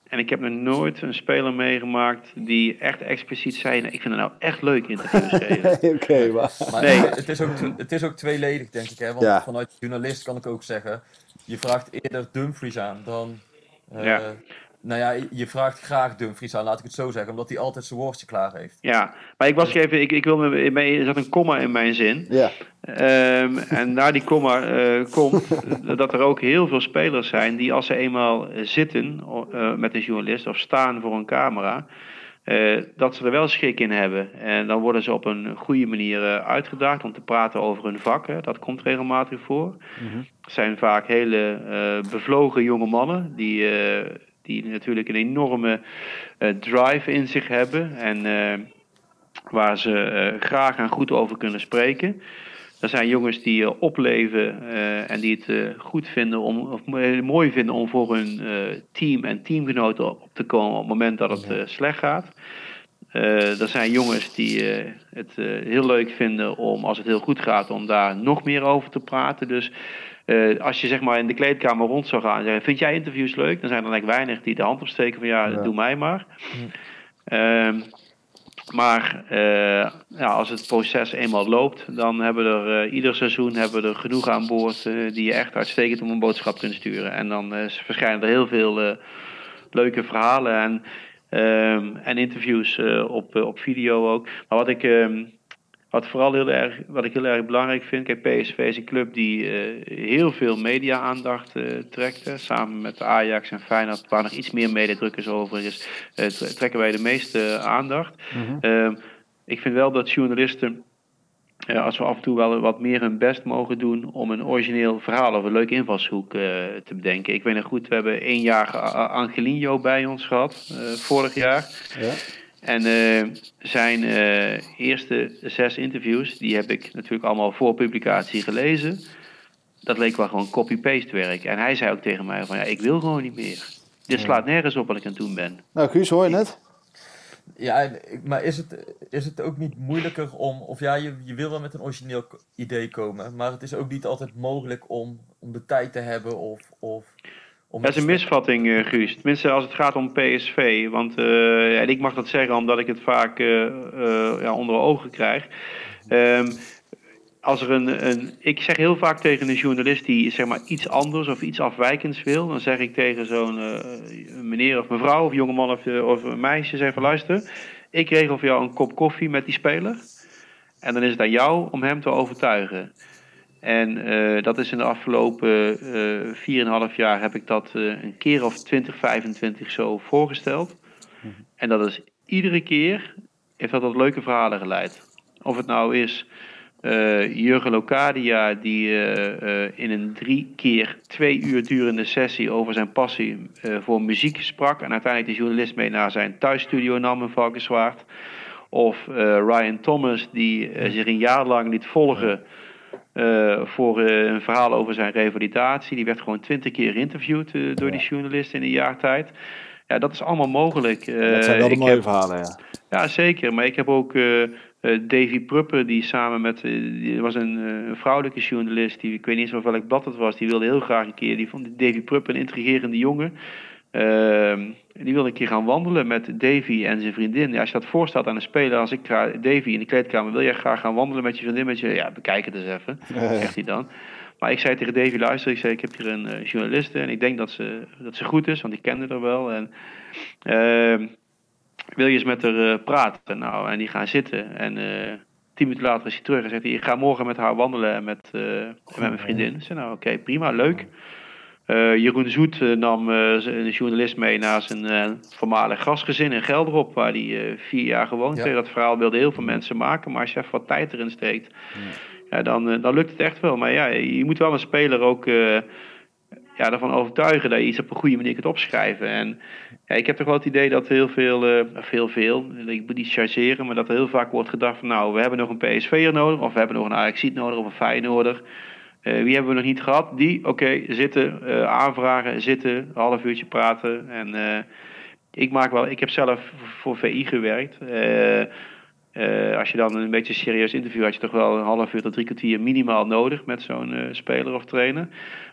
En ik heb nog nooit een speler meegemaakt die echt expliciet zei... "Nou, ik vind het nou echt leuk interviews geven. Oké, maar... Maar Nee. het, is ook, het is ook tweeledig, denk ik. Hè? Want Ja. vanuit journalist kan ik ook zeggen... Je vraagt eerder Dumfries aan dan... eh, Ja. Nou ja, je vraagt graag Dumfries aan, laat ik het zo zeggen. Omdat hij altijd zijn woordje klaar heeft. Ja, maar ik was even... Ik, ik wil me, er zat een komma in mijn zin. Ja, Ehm, en na die komma eh, komt dat er ook heel veel spelers zijn die als ze eenmaal zitten eh, met een journalist of staan voor een camera, eh, dat ze er wel schik in hebben. En dan worden ze op een goede manier eh, uitgedaagd om te praten over hun vak. Hè. Dat komt regelmatig voor. Het zijn vaak hele eh, bevlogen jonge mannen die, eh, die natuurlijk een enorme eh, drive in zich hebben en eh, waar ze eh, graag en goed over kunnen spreken. Er zijn jongens die opleven en die het goed vinden om, of mo- mooi vinden om voor hun team en teamgenoten op te komen op het moment dat het slecht gaat. Er zijn jongens die het heel leuk vinden om, als het heel goed gaat, om daar nog meer over te praten. Dus eh, als je zeg maar in de kleedkamer rond zou gaan en zeggen, vind jij interviews leuk? Dan zijn er eigenlijk weinig die de hand opsteken van ja, Ja. doe mij maar. Ehm, maar eh, ja, als het proces eenmaal loopt, dan hebben we er eh, ieder seizoen hebben we er genoeg aan boord die je echt uitstekend om een boodschap kunt sturen. En dan verschijnen er heel veel leuke verhalen en, ehm, en interviews op, op video ook. Maar wat ik, ehm, wat vooral heel erg, wat ik heel erg belangrijk vind, kijk, PSV is een club die eh, heel veel media-aandacht eh, trekt. hè. samen met Ajax en Feyenoord, waar nog iets meer mediadruk is over is, eh, tre- trekken wij de meeste aandacht. Ehm, ik vind wel dat journalisten, als we af en toe wel wat meer hun best mogen doen om een origineel verhaal of een leuke invalshoek te bedenken. Ik weet nog goed, we hebben één jaar Angelino bij ons gehad, eh, vorig jaar. ja. En eh, zijn eh, eerste zes interviews, die heb ik natuurlijk allemaal voor publicatie gelezen. Dat leek wel gewoon copy-paste werk. En hij zei ook tegen mij van, ja, ik wil gewoon niet meer. Dit slaat nergens op wat ik aan het doen ben. Nou, Guus, hoor je het? Ja, maar is het, is het ook niet moeilijker om... Of ja, je, je wil wel met een origineel idee komen. Maar het is ook niet altijd mogelijk om, om de tijd te hebben of... of om Dat is een misvatting, eh, Guus. Tenminste, als het gaat om PSV. Want eh, en ik mag dat zeggen omdat ik het vaak eh, ja, onder ogen krijg. Ehm, als er een, een, ik zeg heel vaak tegen een journalist die zeg maar, iets anders of iets afwijkends wil. Dan zeg ik tegen zo'n meneer of mevrouw of jongeman of, of een meisje. Zeg van luister, ik regel voor jou een kop koffie met die speler. En dan is het aan jou om hem te overtuigen. En eh, dat is in de afgelopen eh 4,5 jaar heb ik dat eh, een keer of 20, 25 zo voorgesteld. En dat is iedere keer heeft dat tot leuke verhalen geleid. Of het nou is Jurgen Locadia die in een drie keer twee uur durende sessie over zijn passie voor muziek sprak. En uiteindelijk de journalist mee naar zijn thuisstudio nam in Valkenswaard. Of Ryan Thomas die zich een jaar lang liet volgen eh, voor eh, een verhaal over zijn revalidatie. Die werd gewoon twintig keer geïnterviewd eh, door die journalist in een jaar tijd. Ja, dat is allemaal mogelijk. Dat zijn wel de mooie heb- verhalen, ja. ja, zeker. Maar ik heb ook Davy Pruppen, die samen met... die was een, een vrouwelijke journalist, die, ik weet niet eens van welk blad het was, die wilde heel graag een keer... Die vond Davy Pruppen een intrigerende jongen. Ehm, die wilde een keer gaan wandelen met Davy en zijn vriendin. Ja, als je dat voorstelt aan een speler, als ik ga, Davy in de kleedkamer, wil jij graag gaan wandelen met je vriendin? Met je, ja, bekijk het eens even, zegt hij dan. Maar ik zei tegen Davy, luister, ik zei, ik heb hier een eh, journaliste en ik denk dat ze, dat ze goed is, want ik kende haar wel. En, ehm, wil je eens met haar eh, praten? Nou, en die gaan zitten. En eh, tien minuten later is hij terug en zegt hij, ik ga morgen met haar wandelen en met, eh, met mijn vriendin. Ik zei, nou oké, prima, leuk. Eh, Jeroen Zoet eh, nam eh, een journalist mee naar zijn voormalig gastgezin in Gelderop, waar hij vier jaar gewoond Ja. heeft. Dat verhaal wilden heel veel mensen maken, maar als je even wat tijd erin steekt, ja, dan, dan lukt het echt wel. Maar ja, je moet wel een speler ook. ja, ervan overtuigen dat je iets op een goede manier kunt opschrijven. En ja, ik heb toch wel het idee dat heel veel, veel, veel, ik moet niet chargeren, maar dat er heel vaak wordt gedacht van nou, we hebben nog een PSV'er nodig, of we hebben nog een Ajaxiet nodig, of een Feyenoorder. Uh, wie hebben we nog niet gehad? Die, oké, zitten, uh, aanvragen, zitten, een half uurtje praten. En uh, ik maak wel, ik heb zelf voor VI gewerkt. als je dan een beetje een serieus interview had je toch wel een half uur tot drie kwartier minimaal nodig met zo'n speler of trainer.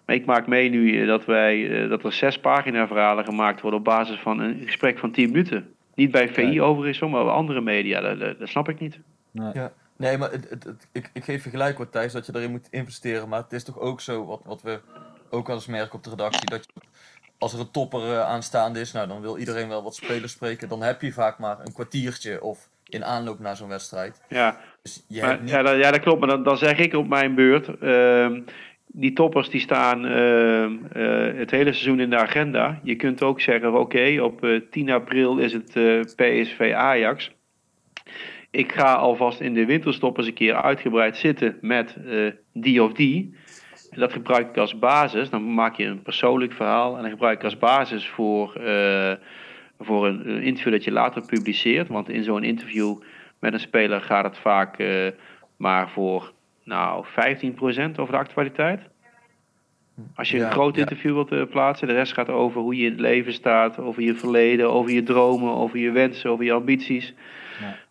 Maar ik maak mee nu dat, wij, dat er zes pagina verhalen gemaakt worden op basis van een gesprek van tien minuten. Niet bij VI overigens, maar bij andere media. Dat, dat, dat snap ik niet. Nee. Ja. Nee, maar het, het, het, ik, ik geef je gelijk wat Thijs, dat je erin moet investeren. Maar het is toch ook zo, wat, wat we ook wel eens merken op de redactie, dat je, als er een topper uh, aanstaande is, nou dan wil iedereen wel wat spelers spreken. Dan heb je vaak maar een kwartiertje of in aanloop naar zo'n wedstrijd. Ja, dus maar, niet... ja, dat, ja, dat klopt. Maar dan, dan zeg ik op mijn beurt, uh, die toppers die staan uh, het hele seizoen in de agenda. Je kunt ook zeggen, oké, okay, op 10 april is het PSV Ajax ik ga alvast in de winterstop eens een keer uitgebreid zitten met uh, die of die. En dat gebruik ik als basis. Dan maak je een persoonlijk verhaal en dan gebruik ik als basis voor, uh, voor een, interview dat je later publiceert. Want in zo'n interview met een speler gaat het vaak uh, maar voor nou, 15% over de actualiteit. Als je ja, een groot interview ja. wilt plaatsen, de rest gaat over hoe je in het leven staat, over je verleden, over je dromen, over je wensen, over je ambities.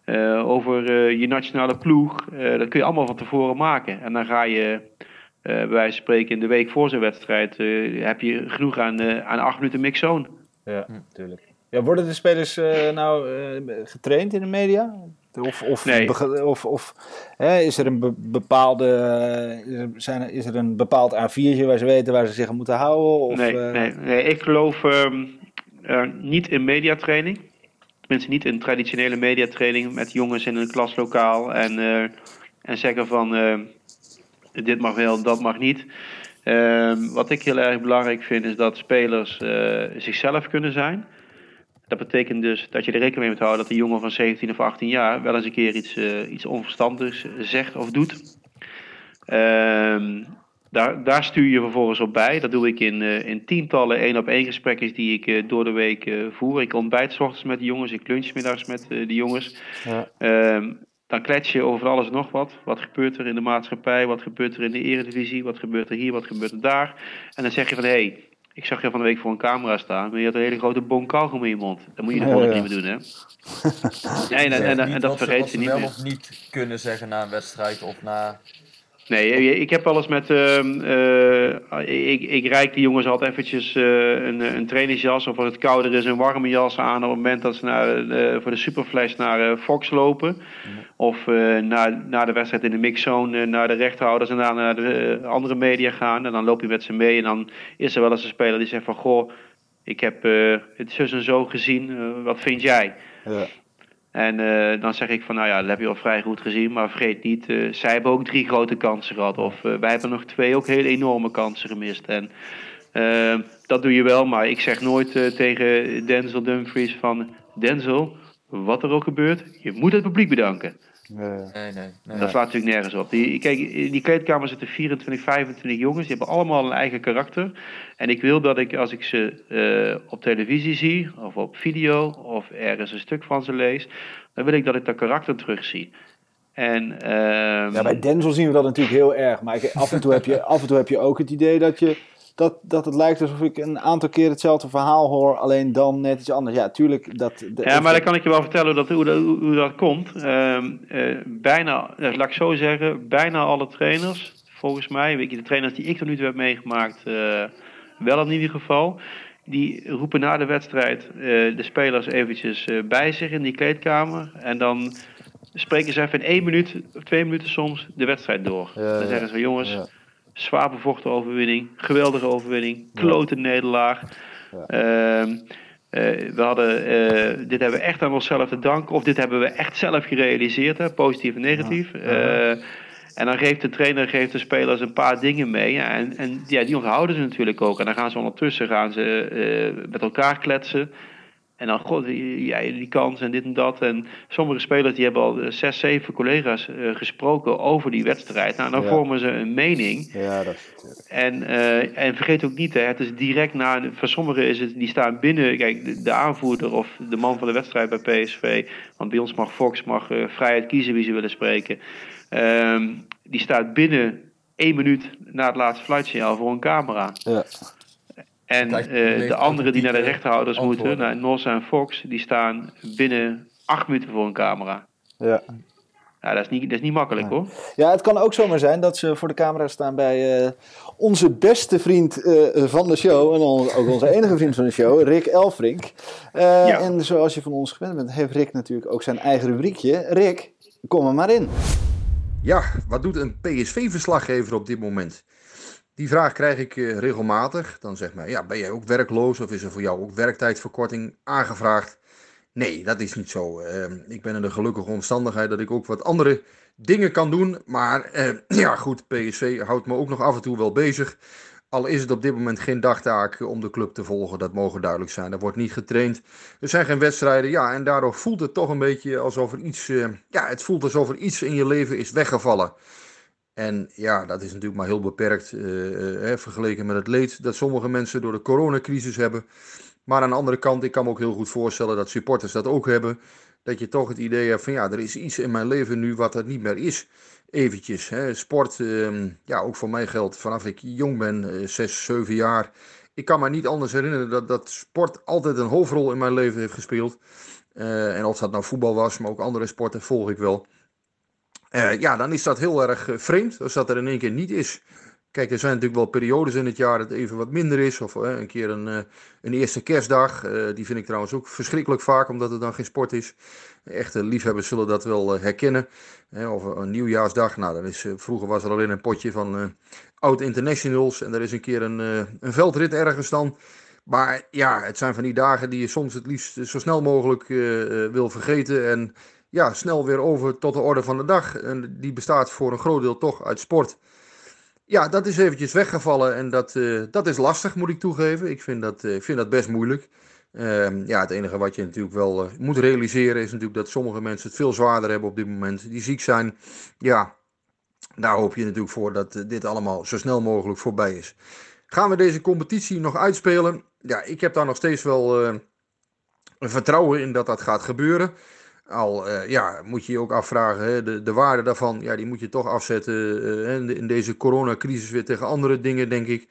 Uh, over uh, je nationale ploeg. Uh, dat kun je allemaal van tevoren maken. En dan ga je, bij wijze van spreken, in de week voor zo'n wedstrijd, heb je genoeg aan, aan acht minuten mixzone. Ja, natuurlijk. Ja, worden de spelers nou getraind in de media? Of, of, nee. of, of hè, is er een bepaalde is er, zijn er, is er een bepaald A4'tje waar ze weten waar ze zich aan moeten houden? Of, nee, nee, nee, ik geloof um, niet in mediatraining tenminste niet een traditionele mediatraining met jongens in een klaslokaal en, uh, en zeggen van uh, dit mag wel, dat mag niet. Uh, wat ik heel erg belangrijk vind is dat spelers uh, zichzelf kunnen zijn. Dat betekent dus dat je er rekening mee moet houden dat een jongen van 17 of 18 jaar wel eens een keer iets, iets onverstandigs zegt of doet. Ehm, daar, daar, stuur je vervolgens op bij. Dat doe ik in, uh, in tientallen één op één gesprekken die ik uh, door de week uh, voer. Ik ontbijt s ochtends met de jongens, ik lunch middags met de jongens. Ja. Ehm, dan klets je over alles en nog wat. Wat gebeurt er in de maatschappij? Wat gebeurt er in de eredivisie? Wat gebeurt er hier? Wat gebeurt er daar? En dan zeg je van, hé, hey, ik zag je van de week voor een camera staan, maar je had een hele grote bon kauwgom in je mond. Dat moet je de volgende keer niet meer doen, hè? nee, en, en, en, en dat vergeet je niet wel meer. of niet kunnen zeggen na een wedstrijd of na Nee, ik heb wel eens met. Uh, uh, ik, ik reik die jongens altijd eventjes uh, een, een trainingsjas of als het kouder is, een warme jas aan op het moment dat ze naar, voor de superflash naar Fox lopen. Of na, na de wedstrijd in de mixzone naar de rechthouders en daarna naar de andere media gaan. En dan loop je met ze mee en dan is er wel eens een speler die zegt van goh, ik heb het zus en zo gezien, wat vind jij? Ja. En uh, dan zeg ik van, nou ja, dat heb je al vrij goed gezien. Maar vergeet niet, uh, zij hebben ook drie grote kansen gehad. Of uh, wij hebben nog twee ook hele enorme kansen gemist. En dat doe je wel, maar ik zeg nooit tegen Denzel Dumfries van... Denzel, wat er ook gebeurt, je moet het publiek bedanken. Nee, nee, nee. Dat slaat natuurlijk nergens op. Die, kijk, in die kleedkamer zitten 24, 25 jongens. Die hebben allemaal een eigen karakter. En ik wil dat ik, als ik ze uh, op televisie zie, of op video, of ergens een stuk van ze lees, dan wil ik dat ik dat karakter terugzie. En, uh, ja, bij Denzel zien we dat natuurlijk heel erg. Maar ik, af, en toe heb je, af en toe heb je ook het idee dat je dat, dat het lijkt alsof ik een aantal keer hetzelfde verhaal hoor, alleen dan net iets anders. Ja, tuurlijk. Dat, ja, maar dan kan ik je wel vertellen dat, hoe, dat, hoe dat komt. Uh, uh, bijna, laat ik zo zeggen, bijna alle trainers, volgens mij, weet je, de trainers die ik tot nu toe heb meegemaakt, uh, wel in ieder geval, die roepen na de wedstrijd de spelers eventjes bij zich in die kleedkamer. En dan spreken ze even in één minuut of twee minuten soms de wedstrijd door. Ja, dan zeggen ze, jongens. Ja Zwaar bevochten overwinning. Geweldige overwinning. Klote nederlaag. Ja. Uh, uh, we hadden, uh, dit hebben we echt aan onszelf te danken. Of dit hebben we echt zelf gerealiseerd. Hè, positief en negatief. Ja. Uh, en dan geeft de trainer geeft de spelers een paar dingen mee. Ja, en en ja, die onthouden ze natuurlijk ook. En dan gaan ze ondertussen gaan ze, met elkaar kletsen. En dan, god, jij die kans en dit en dat. En sommige spelers die hebben al eh, zes, zeven collega's eh, gesproken over die wedstrijd. Nou, dan Ja. vormen ze een mening. Ja, dat is. En, eh, en vergeet ook niet, hè, het is direct na. Voor sommigen is het, die staan binnen. Kijk, de, de aanvoerder of de man van de wedstrijd bij PSV. Want bij ons mag Fox mag, vrijheid kiezen wie ze willen spreken. Ehm, die staat binnen één minuut na het laatste fluitsignaal voor een camera. Ja. En eh, de anderen die naar de rechterhouders moeten, naar Nos en Fox, die staan binnen acht minuten voor een camera. Ja. Ja, dat is niet, dat is niet makkelijk hoor. ja, het kan ook zomaar zijn dat ze voor de camera staan bij eh, onze beste vriend eh, van de show. En on- ook onze enige vriend van de show, Rick Elfrink. Eh, Ja. En zoals je van ons gewend bent, heeft Rick natuurlijk ook zijn eigen rubriekje. Rick, kom er maar in. Ja, wat doet een PSV-verslaggever op dit moment? Die vraag krijg ik eh, regelmatig. Dan zegt mij, ja, ben jij ook werkloos of is er voor jou ook werktijdverkorting aangevraagd? Nee, dat is niet zo. Eh, ik ben in de gelukkige omstandigheid dat ik ook wat andere dingen kan doen. Maar eh, ja, goed, PSV houdt me ook nog af en toe wel bezig. Al is het op dit moment geen dagtaak om de club te volgen, dat mogen duidelijk zijn. Er wordt niet getraind. Er zijn geen wedstrijden. Ja, en daardoor voelt het toch een beetje alsof er iets. eh, ja, het voelt alsof er iets in je leven is weggevallen. En ja, dat is natuurlijk maar heel beperkt eh, eh, vergeleken met het leed dat sommige mensen door de coronacrisis hebben. Maar aan de andere kant, ik kan me ook heel goed voorstellen dat supporters dat ook hebben. Dat je toch het idee hebt van ja, er is iets in mijn leven nu wat er niet meer is. Eventjes, hè. sport, ehm, ja, ook voor mij geldt vanaf ik jong ben, eh, zes, zeven jaar. Ik kan me niet anders herinneren dat, dat sport altijd een hoofdrol in mijn leven heeft gespeeld. Eh, en of dat nou voetbal was, maar ook andere sporten volg ik wel. Eh, ja, dan is dat heel erg eh, vreemd als dat er in één keer niet is. Kijk, er zijn natuurlijk wel periodes in het jaar dat het even wat minder is. Of eh, een keer een, een eerste kerstdag. Die vind ik trouwens ook verschrikkelijk vaak, omdat het dan geen sport is. Echte liefhebbers zullen dat wel herkennen. Of een nieuwjaarsdag. Nou, dan is, vroeger was er alleen een potje van oud internationals. En er is een keer een, een veldrit ergens dan. Maar ja, het zijn van die dagen die je soms het liefst zo snel mogelijk wil vergeten. En ja, snel weer over tot de orde van de dag. En die bestaat voor een groot deel toch uit sport. Ja, dat is eventjes weggevallen en dat, eh, dat is lastig, moet ik toegeven. Ik vind dat, eh, vind dat best moeilijk. Ehm, ja, het enige wat je natuurlijk wel eh, moet realiseren is natuurlijk dat sommige mensen het veel zwaarder hebben op dit moment. Die ziek zijn. Ja, daar hoop je natuurlijk voor dat dit allemaal zo snel mogelijk voorbij is. Gaan we deze competitie nog uitspelen? Ja, ik heb daar nog steeds wel vertrouwen in dat dat gaat gebeuren. Al eh, ja, moet je je ook afvragen, hè, de, de waarde daarvan, ja, die moet je toch afzetten eh, in, in deze coronacrisis weer tegen andere dingen, denk ik.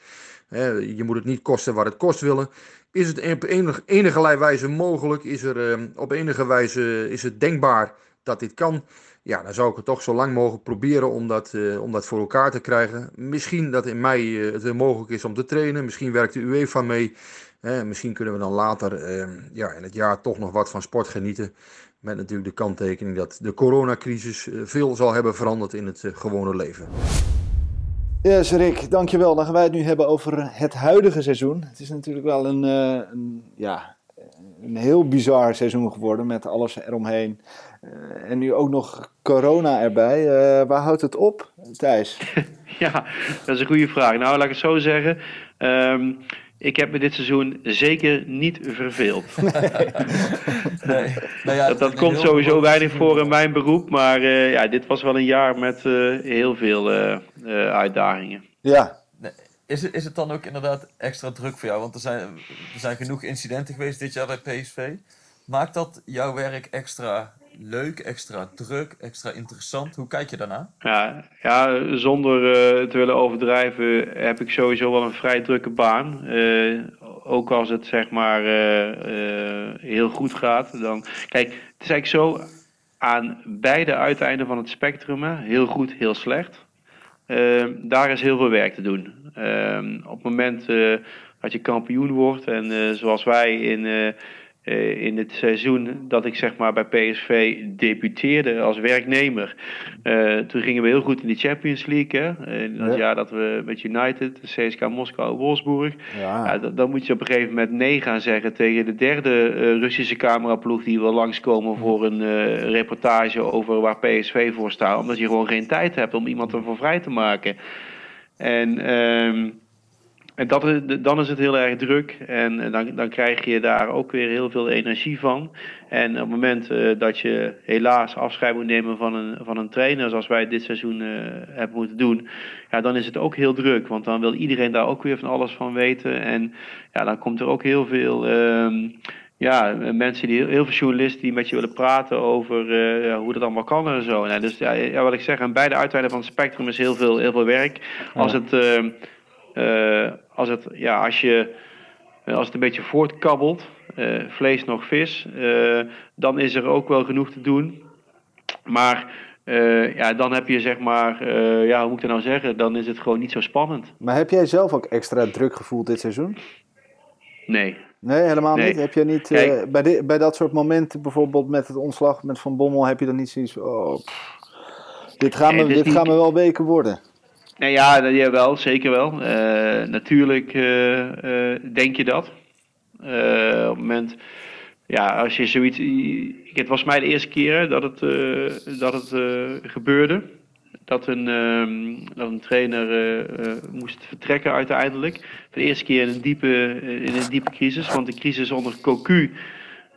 Je moet het niet kosten waar het kost willen. Is het op enig, enige wijze mogelijk? Is, er, eh, op enige wijze is het denkbaar dat dit kan? Ja, dan zou ik het toch zo lang mogelijk proberen om dat, eh, om dat voor elkaar te krijgen. Misschien dat in mei het mogelijk is om te trainen. Misschien werkt de UEFA mee. Misschien kunnen we dan later eh, ja, in het jaar toch nog wat van sport genieten. Met natuurlijk de kanttekening dat de coronacrisis eh, veel zal hebben veranderd in het eh, gewone leven. Yes, Rick, dankjewel. Dan gaan wij het nu hebben over het huidige seizoen. Het is natuurlijk wel een, eh, een, ja, een heel bizar seizoen geworden met alles eromheen. Eh, en nu ook nog corona erbij. Eh, waar houdt het op, Thijs? Ja, dat is een goede vraag. Nou, laat ik het zo zeggen. Ehm, ik heb me dit seizoen zeker niet verveeld. Nee. Nou ja, Dat, komt sowieso groot weinig voor in mijn beroep. Maar eh, ja, dit was wel een jaar met eh, heel veel eh, eh, uitdagingen. Ja, Is het, is het dan ook inderdaad extra druk voor jou? Want er zijn, er zijn genoeg incidenten geweest dit jaar bij PSV. Maakt dat jouw werk extra leuk, extra druk, extra interessant? Hoe kijk je daarna? Ja, ja zonder eh, te willen overdrijven heb ik sowieso wel een vrij drukke baan. Eh, ook als het zeg maar eh, heel goed gaat. Dan... Kijk, het is eigenlijk zo aan beide uiteinden van het spectrum. Heel goed, heel slecht. Eh, daar is heel veel werk te doen. Eh, op het moment dat je kampioen wordt en zoals wij in, eh, in het seizoen dat ik zeg maar bij PSV debuteerde als werknemer. eh, toen gingen we heel goed in de Champions League. Hè? In dat Ja. jaar dat we met United, CSKA Moskou, Wolfsburg. ja. Dan, moet je op een gegeven moment nee gaan zeggen tegen de derde eh, Russische cameraploeg die wil langskomen voor een reportage over waar PSV voor staat. Omdat je gewoon geen tijd hebt om iemand ervoor vrij te maken. En ehm, en dat dan is het heel erg druk en eh, dan, dan krijg je daar ook weer heel veel energie van. En op het moment eh, dat je helaas afscheid moet nemen van een, van een trainer, zoals wij dit seizoen uh, hebben moeten doen, ja, dan is het ook heel druk. Want dan wil iedereen daar ook weer van alles van weten. En ja, dan komt er ook heel veel. Uh, ja, mensen die heel veel journalisten die met je willen praten over uh, hoe dat allemaal kan en zo. Nou, dus ja, wat ik zeg, aan beide uiteinden van het spectrum is heel veel, heel veel werk. Als het ehm, uh, als, het, ja, als, je, eh, als het een beetje voortkabbelt, uh, vlees nog vis, dan is er ook wel genoeg te doen. Maar ja, dan heb je zeg maar, ja, hoe moet ik dat nou zeggen, dan is het gewoon niet zo spannend. Maar heb jij zelf ook extra druk gevoeld dit seizoen? Nee. Nee, helemaal niet. Heb je niet bij, de, bij dat soort momenten, bijvoorbeeld met het ontslag met Van Bommel, heb je dan niet zoiets oh, dit gaan, me, dit gaan me wel weken worden? Nou ja, ja, wel, zeker wel. Uh, natuurlijk uh, uh, denk je dat. op het moment, ja, als je zoiets. Het was mij de eerste keer dat het, dat het gebeurde. Dat een, dat een trainer moest vertrekken uiteindelijk. Voor de eerste keer in een diepe, in een diepe crisis. Want de crisis onder Cocu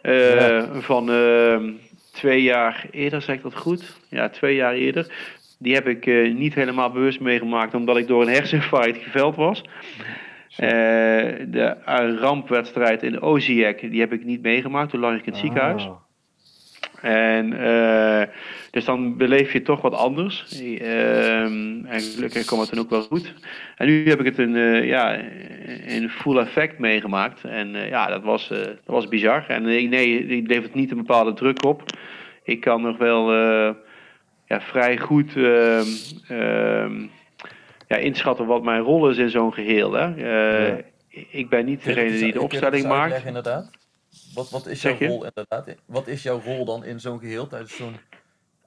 ja. van twee jaar eerder, zeg ik dat goed? Ja, twee jaar eerder die heb ik uh, niet helemaal bewust meegemaakt, omdat ik door een herseninfarct geveld was. Uh, de uh, rampwedstrijd in Oziek, die heb ik niet meegemaakt. Toen lag ik in het ah. ziekenhuis. En dus dan beleef je toch wat anders. Ehm, en gelukkig kwam het dan ook wel goed. En nu heb ik het in, ja, in full effect meegemaakt. En ja, dat was, dat was bizar. En nee, die levert niet een bepaalde druk op. Ik kan nog wel ja, vrij goed uh, uh, ja, inschatten wat mijn rol is in zo'n geheel. Hè. Uh, ja. Ik ben niet degene die de opstelling maakt. Inderdaad. Wat, wat is jouw rol inderdaad? Wat is jouw rol dan in zo'n geheel tijdens zo'n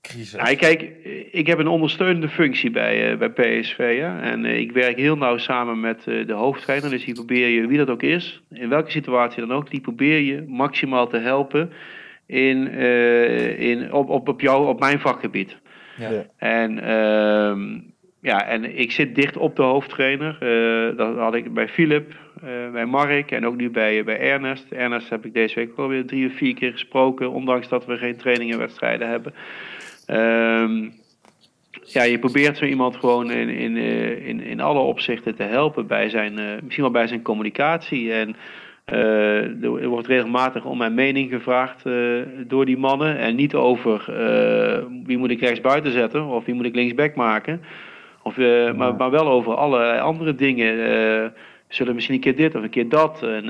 crisis? Ja, kijk, ik heb een ondersteunende functie bij, uh, bij PSV. Hè? En uh, ik werk heel nauw samen met de hoofdtrainer. Dus die probeer je, wie dat ook is, in welke situatie dan ook, die probeer je maximaal te helpen in, in, op, op, op, jou, op mijn vakgebied. Ja. En, um, ja, en ik zit dicht op de hoofdtrainer. Uh, dat had ik bij Philip, uh, bij Mark en ook nu bij, bij Ernest. Ernest heb ik deze week alweer drie of vier keer gesproken, ondanks dat we geen trainingen en wedstrijden hebben. Um, ja, je probeert zo iemand gewoon in, in, eh, in, in alle opzichten te helpen bij zijn, uh, misschien wel bij zijn communicatie. En er wordt regelmatig om mijn mening gevraagd uh, door die mannen. En niet over uh, wie moet ik rechts buiten zetten of wie moet ik linksback maken. Of, ja. maar, maar wel over alle andere dingen. zullen misschien een keer dit of een keer dat. En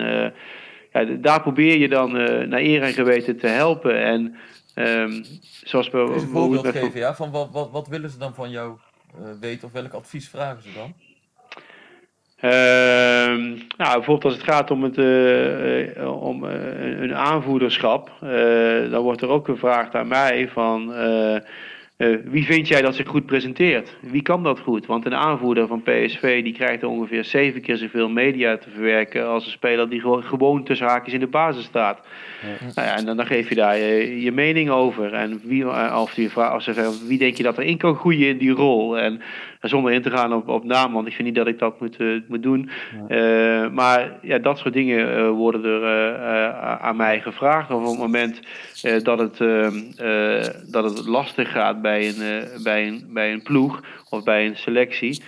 ja, daar probeer je dan naar eer en geweten te helpen. En um, zoals een voorbeeld geven, ja? Van wat, wat, wat willen ze dan van jou weten of welk advies vragen ze dan? Uh, nou, bijvoorbeeld als het gaat om, het, uh, uh, om een aanvoederschap, dan wordt er ook gevraagd aan mij van wie vind jij dat zich goed presenteert? Wie kan dat goed? Want een aanvoerder van PSV die krijgt ongeveer zeven keer zoveel media te verwerken als een speler die gewoon, gewoon tussen haakjes in de basis staat. Ja. Nou ja, en dan, dan, geef je daar je, je mening over. En wie, of die vraag, ze wie denk je dat erin kan groeien in die rol? En zonder in te gaan op, op naam, want ik vind niet dat ik dat moet, uh, moet doen. Ja. Uh, maar ja, dat soort dingen uh, worden er aan mij gevraagd. Of op het moment dat, het, dat het lastig gaat bij een, bij, een, bij een ploeg of bij een selectie.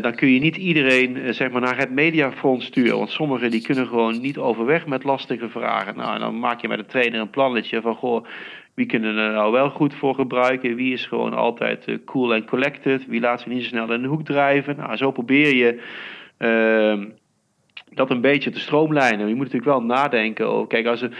dan kun je niet iedereen zeg maar, naar het mediafront sturen. Want sommigen die kunnen gewoon niet overweg met lastige vragen. Nou, en dan maak je met de trainer een plannetje van... Goh, wie kunnen er nou wel goed voor gebruiken? Wie is gewoon altijd uh, cool en collected? Wie laat zich niet zo snel in de hoek drijven? Nou, zo probeer je uh, dat een beetje te stroomlijnen. Je moet natuurlijk wel nadenken. Over, kijk, als er,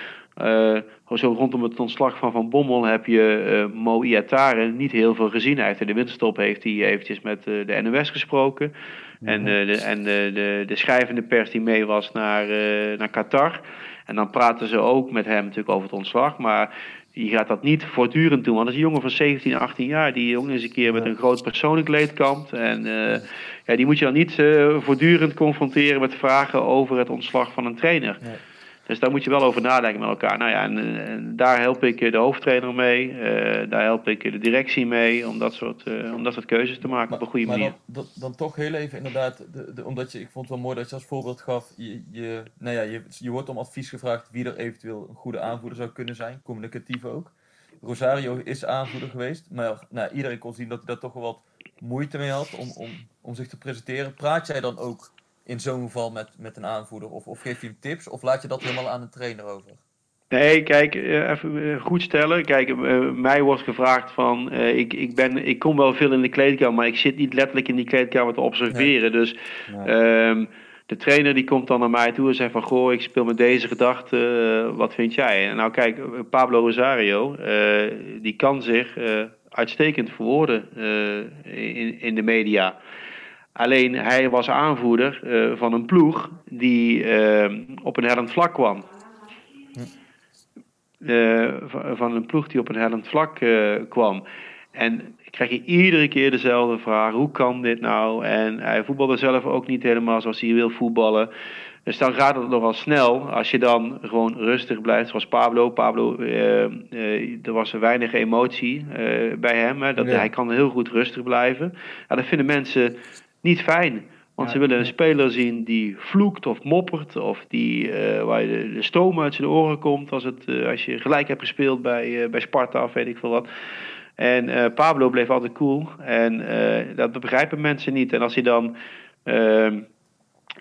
uh, zo rondom het ontslag van Van Bommel heb je uh, Mo Iatare niet heel veel gezien. Hij heeft in de winterstop heeft hij eventjes met de NOS gesproken. En, de, en de, de, schrijvende pers die mee was naar, naar Qatar. En dan praten ze ook met hem natuurlijk over het ontslag. Maar je gaat dat niet voortdurend doen. Want als een jongen van 17, 18 jaar, die jongen eens een keer met een groot persoonlijk leed kampt. En uh, ja, die moet je dan niet uh, voortdurend confronteren met vragen over het ontslag van een trainer. Nee. Dus daar moet je wel over nadenken met elkaar. Nou ja, en, en daar help ik de hoofdtrainer mee. eh, daar help ik de directie mee om dat soort, eh, om dat soort keuzes te maken op een goede maar manier. dan, dan, dan toch heel even inderdaad, de, de, omdat je, ik vond het wel mooi dat je als voorbeeld gaf, je, je, nou ja, je, je wordt om advies gevraagd wie er eventueel een goede aanvoerder zou kunnen zijn, communicatief ook. Rosario is aanvoerder geweest, maar nou, iedereen kon zien dat hij daar toch wel wat moeite mee had om, om, om zich te presenteren. Praat jij dan ook in zo'n geval met, met een aanvoerder of, of geef je hem tips of laat je dat helemaal aan de trainer over? Nee, kijk, eh, even eh, goed stellen. Kijk, eh, mij wordt gevraagd van, ik, ik, ben, ik kom wel veel in de kleedkamer, maar ik zit niet letterlijk in die kleedkamer te observeren. Dus ehm, de trainer die komt dan naar mij toe en zegt van, goh, ik speel met deze gedachte, wat vind jij? Nou kijk, Pablo Rosario, die kan zich uitstekend verwoorden in, in de media. Alleen hij was aanvoerder van een ploeg die op een hellend vlak kwam. Van- een ploeg die op een hellend vlak kwam. En krijg je iedere keer dezelfde vraag: hoe kan dit nou? En hij voetbalde zelf ook niet helemaal zoals hij wil voetballen. Dus dan gaat het nogal snel als je dan gewoon rustig blijft, zoals Pablo. Pablo, eh, eh, er was weinig emotie eh, bij hem. Hè, dat. Hij kan heel goed rustig blijven. Ja, dat vinden mensen niet fijn. Want ze willen een speler zien die vloekt of moppert. Of die, eh, waar je de, de stoom uit zijn oren komt. Als, het, eh, als je gelijk hebt gespeeld bij, eh, bij Sparta of weet ik veel wat. En Pablo bleef altijd cool. En dat begrijpen mensen niet. En als hij dan ehm,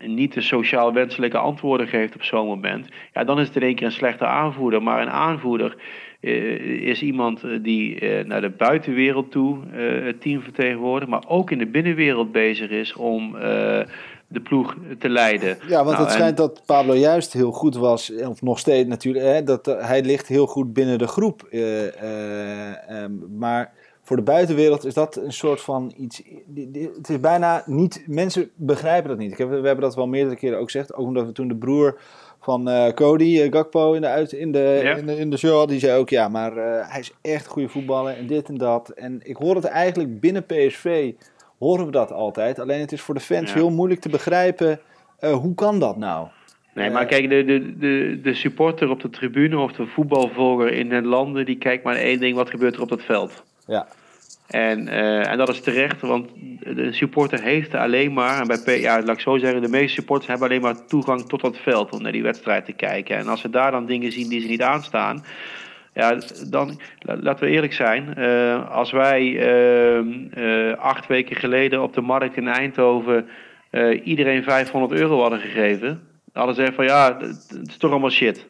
niet de sociaal wenselijke antwoorden geeft op zo'n moment. Ja, dan is het in één keer een slechte aanvoerder. Maar een aanvoerder is iemand eh, die eh, naar de buitenwereld toe eh, het team vertegenwoordigt. Maar ook in de binnenwereld bezig is om eh, de ploeg te leiden. Ja, want Nou, het en- schijnt dat Pablo juist heel goed was, of nog steeds natuurlijk, hè, dat eh, hij ligt heel goed binnen de groep. eh, eh, ehm, maar voor de buitenwereld is dat een soort van iets. Het is bijna niet. Mensen begrijpen dat niet. Ik heb, we hebben dat wel meerdere keren ook gezegd. Ook omdat we toen de broer van eh, Cody, eh, Gakpo, in de, uit, in, de, Ja. in, de, in de show. Die zei ook: ja, maar eh, hij is echt goede voetballer en dit en dat. En ik hoor het eigenlijk binnen PSV. Horen we dat altijd. Alleen het is voor de fans Ja. heel moeilijk te begrijpen. hoe kan dat nou? Nee, maar kijk, de, de, de, de supporter op de tribune of de voetbalvolger in het landen, die kijkt maar één ding, wat gebeurt er op dat veld? Ja. En, eh, en dat is terecht, want de supporter heeft alleen maar, en bij P, ja, laat ik zo zeggen, de meeste supporters hebben alleen maar toegang tot dat veld om naar die wedstrijd te kijken. En als ze daar dan dingen zien die ze niet aanstaan, ja, dan, la- laten we eerlijk zijn, eh, als wij ehm, eh, acht weken geleden op de markt in Eindhoven iedereen 500 euro hadden gegeven, hadden ze van ja, het het is toch allemaal shit.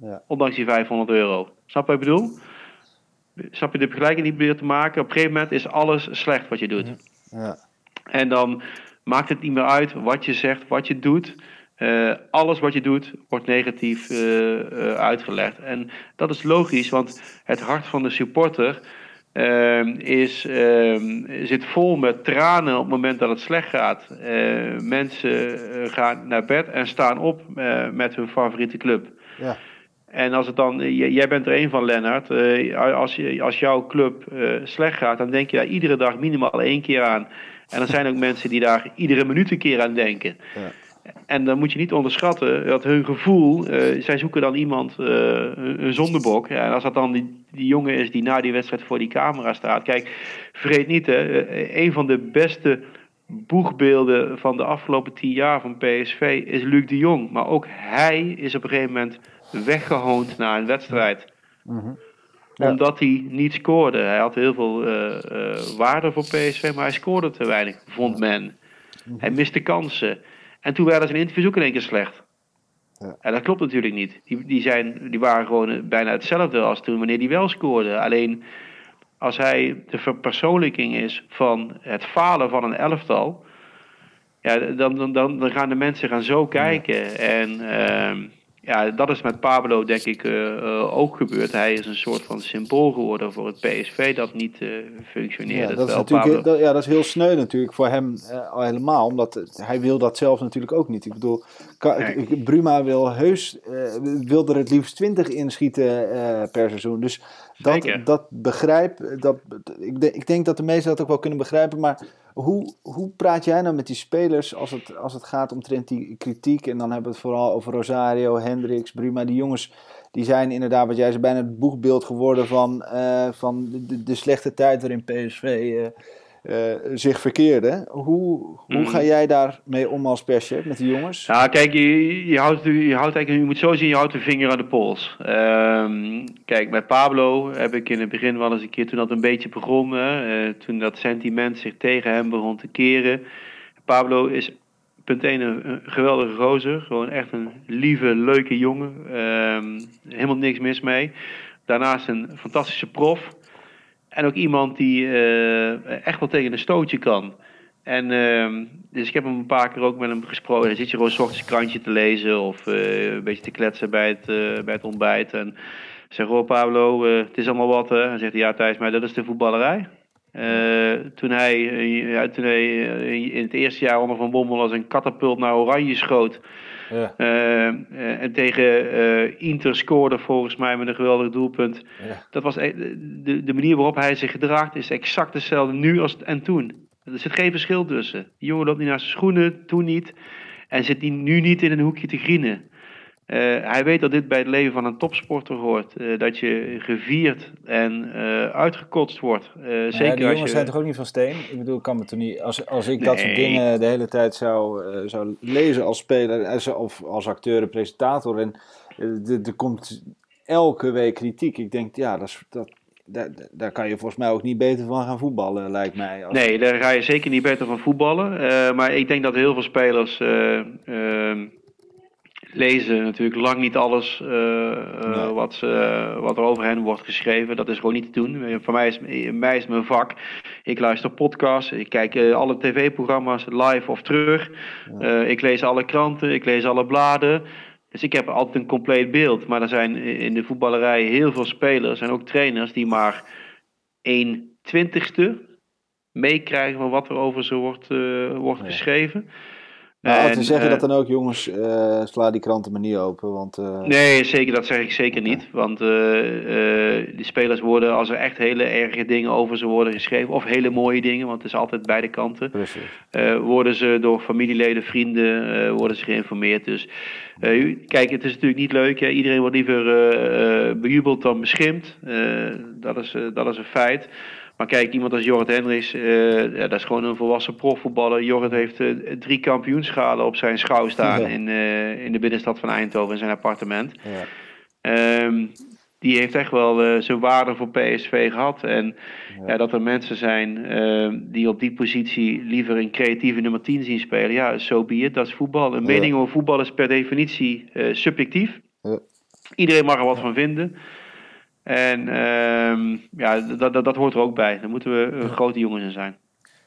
Ja. Ondanks die 500 euro. Snap je wat ik bedoel? Snap je de vergelijking die ik probeer te maken? Op een gegeven moment is alles slecht wat je doet. Ja. En dan maakt het niet meer uit wat je zegt, wat je doet. Eh, alles wat je doet wordt negatief eh, eh, uitgelegd. En dat is logisch, want het hart van de supporter eh, is, eh, zit vol met tranen op het moment dat het slecht gaat. Mensen gaan naar bed en staan op met hun favoriete club. Ja. En als het dan, j- jij bent er een van, Lennart. Eh, als, je, als jouw club eh, slecht gaat, dan denk je daar iedere dag minimaal één keer aan. En er zijn ook mensen die daar iedere minuut een keer aan denken. Ja. En dan moet je niet onderschatten dat hun gevoel, eh, zij zoeken dan iemand, eh, een zondebok. Ja, en als dat dan die, die jongen is die na die wedstrijd voor die camera staat. Kijk, vergeet niet, hè, eh, een van de beste boegbeelden van de afgelopen tien jaar van PSV is Luc de Jong. Maar ook hij is op een gegeven moment weggehoond na een wedstrijd. Ja. Omdat hij niet scoorde. Hij had heel veel eh, eh, waarde voor PSV, maar hij scoorde te weinig, vond men. Hij miste kansen. En toen werden zijn interviews ook in één keer slecht. Ja. En dat klopt natuurlijk niet. Die, die, zijn, die waren gewoon eh, bijna hetzelfde als toen wanneer hij wel scoorde. Alleen als hij de verpersoonlijking is van het falen van een elftal. Ja, dan, dan, dan, dan gaan de mensen gaan zo kijken. En ehm, ja, dat is met Pablo denk ik eh, eh, ook gebeurd. Hij is een soort van symbool geworden voor het PSV dat niet eh functioneerde. Ja, dat is natuurlijk dat, ja, dat is heel sneu natuurlijk voor hem al helemaal. Omdat hij wil dat zelf natuurlijk ook niet. Ik bedoel, Nee. Bruma wil heus, wil er het liefst 20 inschieten per seizoen. Dus dat, dat begrijp, dat, ik, de- ik denk dat de meesten dat ook wel kunnen begrijpen. Maar Hoe, hoe praat jij nou met die spelers als het, als het gaat omtrent die kritiek? En dan hebben we het vooral over Rosario, Hendricks, Bruma. Die jongens die zijn inderdaad, wat jij zei, bijna het boegbeeld geworden van, eh, van de, de, slechte tijd waarin PSV uh, uh, zich verkeerde. Hoe, hoe Mhm. ga jij daarmee om als perschef met die jongens? Nou, kijk, je, je, houdt, je, houdt eigenlijk, je moet zo zien, je houdt de vinger aan de pols. Ehm, kijk, met Pablo heb ik in het begin wel eens een keer, toen dat een beetje begon, eh, toen dat sentiment zich tegen hem begon te keren. Pablo is punt 1 een, geweldige gozer, gewoon echt een lieve, leuke jongen. Ehm, helemaal niks mis mee. Daarnaast een fantastische prof. En ook iemand die eh, echt wel tegen een stootje kan. En ehm, dus ik heb hem een paar keer ook met hem gesproken. Dan zit je gewoon 's ochtends een krantje te lezen of eh, een beetje te kletsen bij het, eh, bij het ontbijt. En zeg, oh Pablo, het is allemaal wat hè. En zegt hij, ja Thijs, maar dat is de voetballerij. Toen hij, toen hij in het eerste jaar onder Van Bommel als een katapult naar Oranje schoot. Ja. Eh, eh, en tegen eh, Inter scoorde volgens mij met een geweldig doelpunt. Ja. Dat was e- de, de manier waarop hij zich gedraagt is exact hetzelfde nu als en toen. Er zit geen verschil tussen. Die jongen loopt niet naar zijn schoenen, toen niet. En zit die nu niet in een hoekje te grienen. Eh, hij weet dat dit bij het leven van een topsporter hoort. Eh, dat je gevierd en eh, uitgekotst wordt. Nou zeker die als jongens je... zijn toch ook niet van steen? Ik bedoel, ik kan me toen niet... Als, als ik dat soort dingen de hele tijd zou, zou lezen als speler of als acteur en presentator... en er komt elke week kritiek. Ik denk, ja, dat is, dat, daar, daar kan je volgens mij ook niet beter van gaan voetballen, lijkt mij. Als- Nee, daar ga je zeker niet beter van voetballen. Maar ik denk dat heel veel spelers eh, ehm, lezen natuurlijk lang niet alles eh, eh, Nee. wat, ze, wat er over hen wordt geschreven. Dat is gewoon niet te doen. Eh, Voor mij is, mij is mijn vak. Ik luister podcasts, ik kijk eh, alle tv-programma's live of terug. Eh, ik lees alle kranten, ik lees alle bladen. Dus ik heb altijd een compleet beeld. Maar er zijn in de voetballerij heel veel spelers en ook trainers die maar 1 twintigste meekrijgen van wat er over ze wordt, eh, wordt Ja. geschreven. Nou, En, te zeggen eh, dat dan ook, jongens, eh, sla die kranten maar niet open, want... eh, Nee, zeker, dat zeg ik zeker niet. Want die spelers worden, als er echt hele erge dingen over ze worden geschreven, of hele mooie dingen, want het is altijd beide kanten, Precies. worden ze door familieleden, vrienden, worden ze geïnformeerd. Dus kijk, het is natuurlijk niet leuk. Hè? Iedereen wordt liever bejubeld dan beschimpt. Dat, is, dat is een feit. Maar kijk, iemand als Jorrit Hendricks, eh, ja, dat is gewoon een volwassen profvoetballer. Jorrit heeft eh, drie kampioenschalen op zijn schouw staan Ja. in, eh, in de binnenstad van Eindhoven in zijn appartement. Ja. Ehm, die heeft echt wel zijn waarde voor PSV gehad. En ja. dat er mensen zijn ehm, die op die positie liever een creatieve nummer 10 zien spelen. Ja, zo be it, dat is voetbal. Een mening over voetbal is per definitie subjectief. Ja. Iedereen mag er wat van vinden. En ehm, ja, dat, dat, dat hoort er ook bij. Daar moeten we grote jongens in zijn.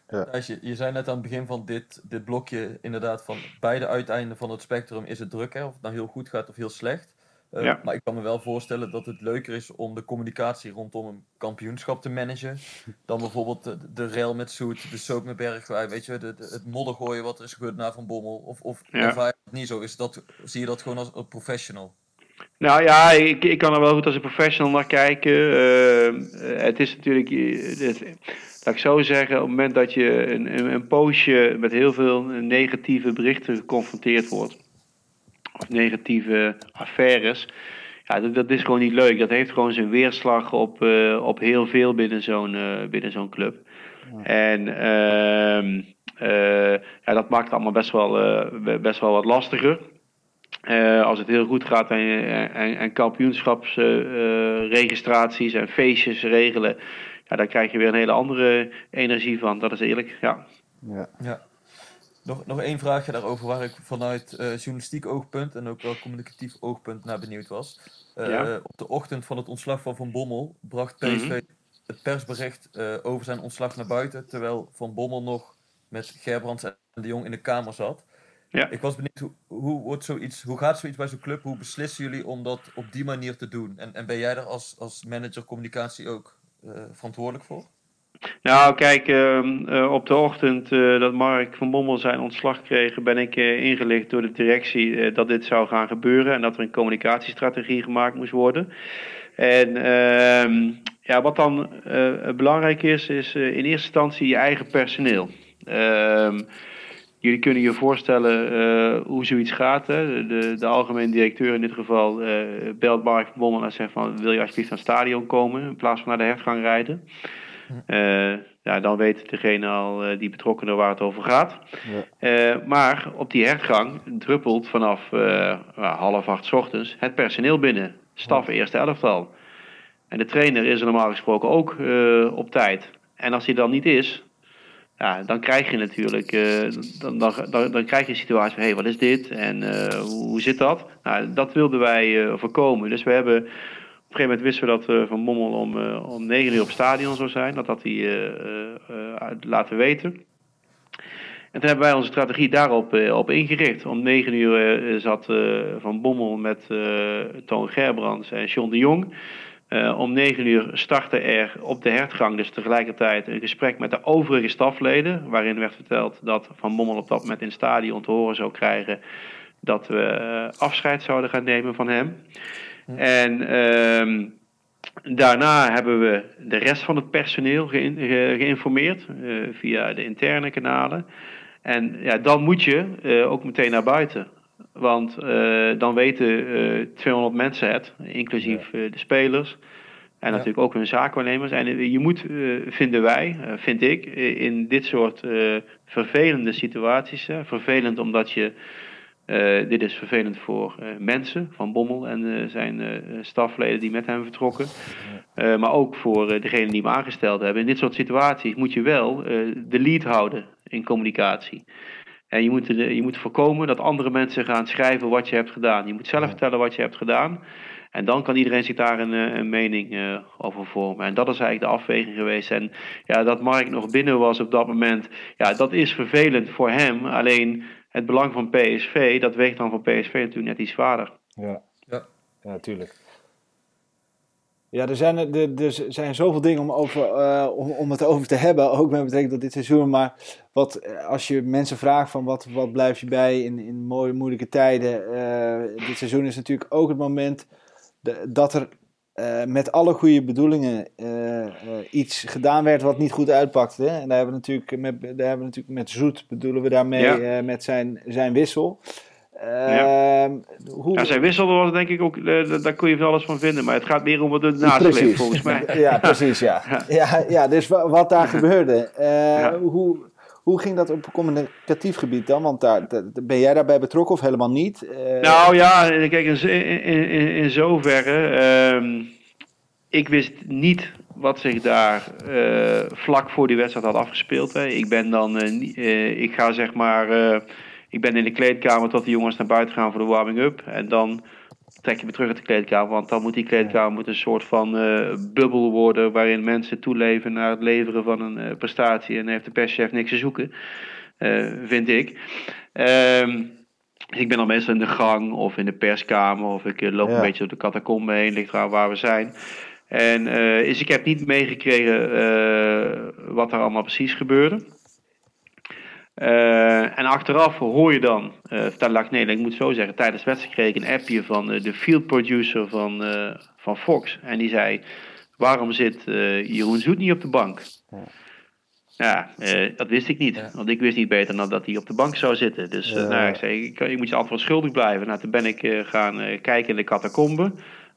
Thijs, je, je zei net aan het begin van dit, dit blokje inderdaad van beide uiteinden van het spectrum is het druk, hè? of het nou heel goed gaat of heel slecht. Eh, Ja. Maar ik kan me wel voorstellen dat het leuker is om de communicatie rondom een kampioenschap te managen. Dan bijvoorbeeld de, de rel met Soet, de soap met Bergwijn, weet je, de, de- het modder gooien wat er is gebeurd na Van Bommel. Of, of Ja. ervaar je dat niet zo? Is dat, zie je dat gewoon als een professional? Nou ja, ik, ik kan er wel goed als een professional naar kijken. Eh, eh, het is natuurlijk, eh, het, laat ik zo zeggen, op het moment dat je een, een, een poosje met heel veel negatieve berichten geconfronteerd wordt, of negatieve affaires, ja, dat, dat is gewoon niet leuk. Dat heeft gewoon zijn weerslag op, eh, op heel veel binnen zo'n binnen zo'n club. En ehm, eh, ja, dat maakt het allemaal best wel, best wel wat lastiger. Eh, als het heel goed gaat en, en, en kampioenschapsregistraties en feestjes regelen, ja, dan krijg je weer een hele andere energie van. Dat is eerlijk, ja. Ja. Ja. Nog, nog één vraagje daarover waar ik vanuit eh, journalistiek oogpunt en ook wel communicatief oogpunt naar benieuwd was. Eh, Ja. Op de ochtend van het ontslag van Van Bommel bracht PSV Mhm. het persbericht eh, over zijn ontslag naar buiten, terwijl Van Bommel nog met Gerbrands en de Jong in de kamer zat. Ja. Ik was benieuwd, hoe, hoe, wordt zoiets, hoe gaat zoiets bij zo'n club? Hoe beslissen jullie om dat op die manier te doen? En, en ben jij daar als, als manager communicatie ook eh, verantwoordelijk voor? Nou, kijk, ehm, eh, op de ochtend eh, dat Mark van Bommel zijn ontslag kreeg, ben ik ingelicht door de directie dat dit zou gaan gebeuren en dat er een communicatiestrategie gemaakt moest worden. En ehm, ja, wat dan belangrijk is, is in eerste instantie je eigen personeel. Ehm, jullie kunnen je voorstellen eh, hoe zoiets gaat. Hè? De, de algemeen directeur in dit geval eh, belt Mark Bommel en zegt van... wil je alsjeblieft naar het stadion komen in plaats van naar de hertgang rijden? Eh, ja, dan weet degene al, eh, die betrokkenen waar het over gaat. Eh, maar op die hertgang druppelt vanaf eh, half acht 's ochtends het personeel binnen. Staf eerste elftal. En de trainer is er normaal gesproken ook eh, op tijd. En als hij dan niet is, ja, dan krijg je natuurlijk eh, dan, dan, dan, dan krijg je een situatie van hé, hey, wat is dit en eh, hoe, hoe zit dat? Nou, dat wilden wij eh, voorkomen. Dus we hebben op een gegeven moment wisten we dat Van Mommel om, om 9 uur op stadion zou zijn. Dat had hij laten weten. En toen hebben wij onze strategie daarop op ingericht. Om 9 uur zat Van Bommel met Toon Gerbrands en John de Jong. Eh, om 9 uur startte er op de hertgang dus tegelijkertijd een gesprek met de overige stafleden. Waarin werd verteld dat Van Bommel op dat moment in het stadion te horen zou krijgen dat we eh, afscheid zouden gaan nemen van hem. En ehm, daarna hebben we de rest van het personeel geïn- ge- geïnformeerd eh, via de interne kanalen. En ja, dan moet je ook meteen naar buiten. Want eh, dan weten eh 200 mensen het, inclusief eh, de spelers. En natuurlijk ook hun zaakwaarnemers. En eh, je moet, eh, vinden wij, eh, vind ik, eh, in dit soort eh, vervelende situaties. vervelend omdat je eh, dit is vervelend voor eh, mensen van Bommel en eh, zijn eh, stafleden die met hem vertrokken. Eh, maar ook voor eh, degenen die hem aangesteld hebben. In dit soort situaties moet je wel eh, de lead houden in communicatie. En je moet, de- je moet voorkomen dat andere mensen gaan schrijven wat je hebt gedaan. Je moet zelf vertellen wat je hebt gedaan. En dan kan iedereen zich daar een, eh, een mening eh, over vormen. En dat is eigenlijk de afweging geweest. En ja, dat Mark nog binnen was op dat moment, ja, dat is vervelend voor hem. Alleen het belang van PSV, dat weegt dan voor PSV natuurlijk net iets zwaarder. Ja, Ja. ja natuurlijk. Ja, er zijn, er, er zijn zoveel dingen om, over, eh, om, om het over te hebben, ook met betrekking tot dit seizoen. Maar wat, eh, als je mensen vraagt van wat, wat blijf je bij in, in mooie, moeilijke tijden. eh, dit seizoen is natuurlijk ook het moment de- dat er met alle goede bedoelingen iets gedaan werd wat niet goed uitpakte. Hè? En daar hebben we natuurlijk met, daar hebben we natuurlijk met Zoet bedoelen we daarmee Ja. met zijn, zijn wissel. Ja. Ehm, hoe, Ja, zijn wisselde was denk ik ook, eh, daar kun je van alles van vinden. Maar het gaat meer om het nasleep volgens mij. Ja, precies, ja. Ja, ja dus wa- wat daar gebeurde. eh, hoe, hoe ging dat op communicatief gebied dan? Want daar, ben jij daarbij betrokken of helemaal niet? Eh, Nou ja, kijk, in, in, in, in zoverre. ehm, ik wist niet wat zich daar vlak voor die wedstrijd had afgespeeld. Hè. Ik ben dan, ik ga zeg maar, ik ben in de kleedkamer tot de jongens naar buiten gaan voor de warming-up. En dan trek je me terug uit de kleedkamer, want dan moet die kleedkamer moet een soort van eh, bubbel worden waarin mensen toeleven naar het leveren van een eh, prestatie. En heeft de perschef niks te zoeken, eh, vind ik. Ehm dus ik ben dan meestal in de gang of in de perskamer of ik loop Ja. een beetje op de catacombe heen, ligt eraan waar we zijn. En eh, dus ik heb niet meegekregen wat er allemaal precies gebeurde. Eh, en achteraf hoor je dan, eh vertel ik, moet zo zeggen, tijdens de wedstrijd kreeg ik een appje van eh, de field producer van, van Fox. En die zei, waarom zit Jeroen Zoet niet op de bank? Ja, dat wist ik niet. Ja. Want ik wist niet beter dan dat hij op de bank zou zitten. Dus Ja. nou, ik zei, ik, ik moet je altijd wel schuldig blijven. Nou, toen ben ik gaan kijken in de catacombe.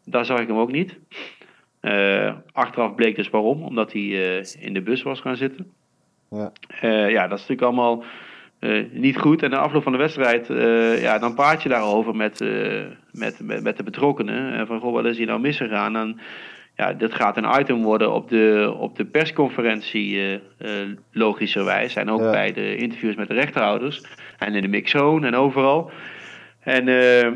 Daar zag ik hem ook niet. Achteraf bleek dus waarom. Omdat hij in de bus was gaan zitten. Ja. Eh, ja, dat is natuurlijk allemaal eh, niet goed. En na afloop van de wedstrijd, eh, ja, dan praat je daarover met, met, met, met de betrokkenen. En van, goh, wat is hier nou misgegaan? En ja, dit gaat een item worden op de, op de persconferentie, logischerwijs. En ook Ja. bij de interviews met de rechterhouders. En in de mixzone en overal. En eh,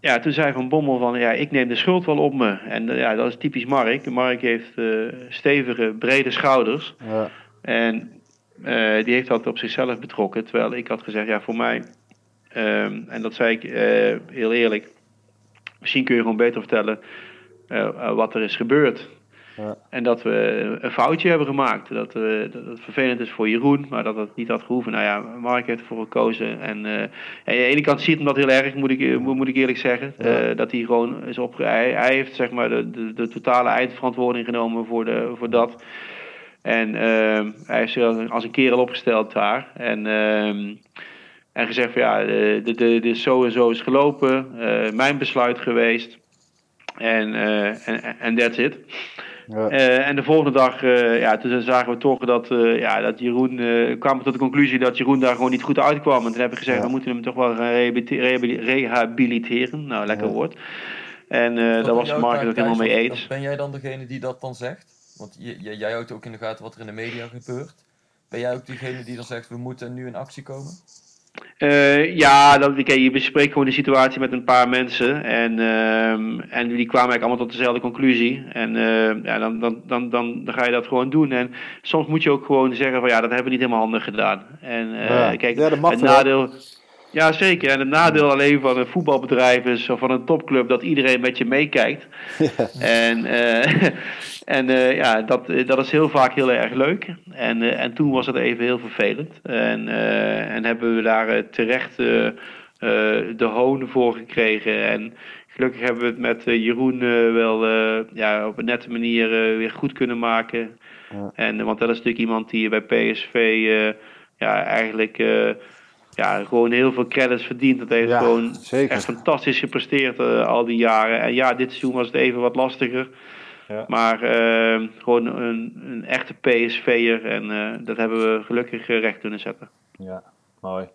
ja, toen zei Van Bommel van, ja, ik neem de schuld wel op me. En ja, dat is typisch Mark. Mark heeft stevige, brede schouders. ja, En eh, die heeft dat op zichzelf betrokken. Terwijl ik had gezegd, ja, voor mij, ehm, en dat zei ik eh, heel eerlijk, misschien kun je gewoon beter vertellen eh, wat er is gebeurd. Ja. En dat we een foutje hebben gemaakt. Dat, dat het vervelend is voor Jeroen, maar dat het niet had gehoeven. Nou ja, Mark heeft ervoor gekozen. En eh, aan de ene kant ziet hem dat heel erg, moet ik, moet ik eerlijk zeggen. Ja. Dat hij gewoon is op. Hij, hij heeft zeg maar de, de, de totale eindverantwoording genomen voor, de, voor dat. En ehm, hij heeft zich als een kerel opgesteld daar. En, ehm, en gezegd van ja, de, de, de, de zo en zo is gelopen. eh, mijn besluit geweest. En eh, en en that's it. Ja. Eh, en de volgende dag, eh, ja, toen zagen we toch dat, eh, ja, dat Jeroen, eh kwamen tot de conclusie dat Jeroen daar gewoon niet goed uitkwam. En toen hebben we gezegd, Ja. we moeten hem toch wel rehabiliteren. Nou, lekker Ja. woord. En eh, daar was Mark het ook helemaal mee eens. Ben jij dan degene die dat dan zegt? Want je, je- jij houdt ook in de gaten wat er in de media gebeurt. Ben jij ook diegene die dan zegt, we moeten nu in actie komen? Eh, ja, dat, kijk, je bespreekt gewoon de situatie met een paar mensen. En, ehm, en die kwamen eigenlijk allemaal tot dezelfde conclusie. En eh, ja, dan, dan, dan, dan, dan ga je dat gewoon doen. En soms moet je ook gewoon zeggen van ja, dat hebben we niet helemaal handig gedaan. En eh, Ja. kijk, Ja, het wel. Ja, zeker. En het nadeel alleen van een voetbalbedrijf is, of van een topclub, dat iedereen met je meekijkt. En, eh, en eh, ja, dat, eh, dat is heel vaak heel erg leuk. En, en toen was het even heel vervelend. En, en hebben we daar terecht de hoon voor gekregen. En gelukkig hebben we het met Jeroen wel ja, op een nette manier weer goed kunnen maken. Ja. En, want dat is natuurlijk iemand die bij PSV ja, eigenlijk ja, gewoon heel veel credits verdient. Dat heeft Ja, gewoon zeker. echt fantastisch gepresteerd eh, al die jaren. En ja, dit seizoen was het even wat lastiger. Ja. Maar eh, gewoon een, een echte PSV'er. En eh, dat hebben we gelukkig recht kunnen zetten. Ja, mooi.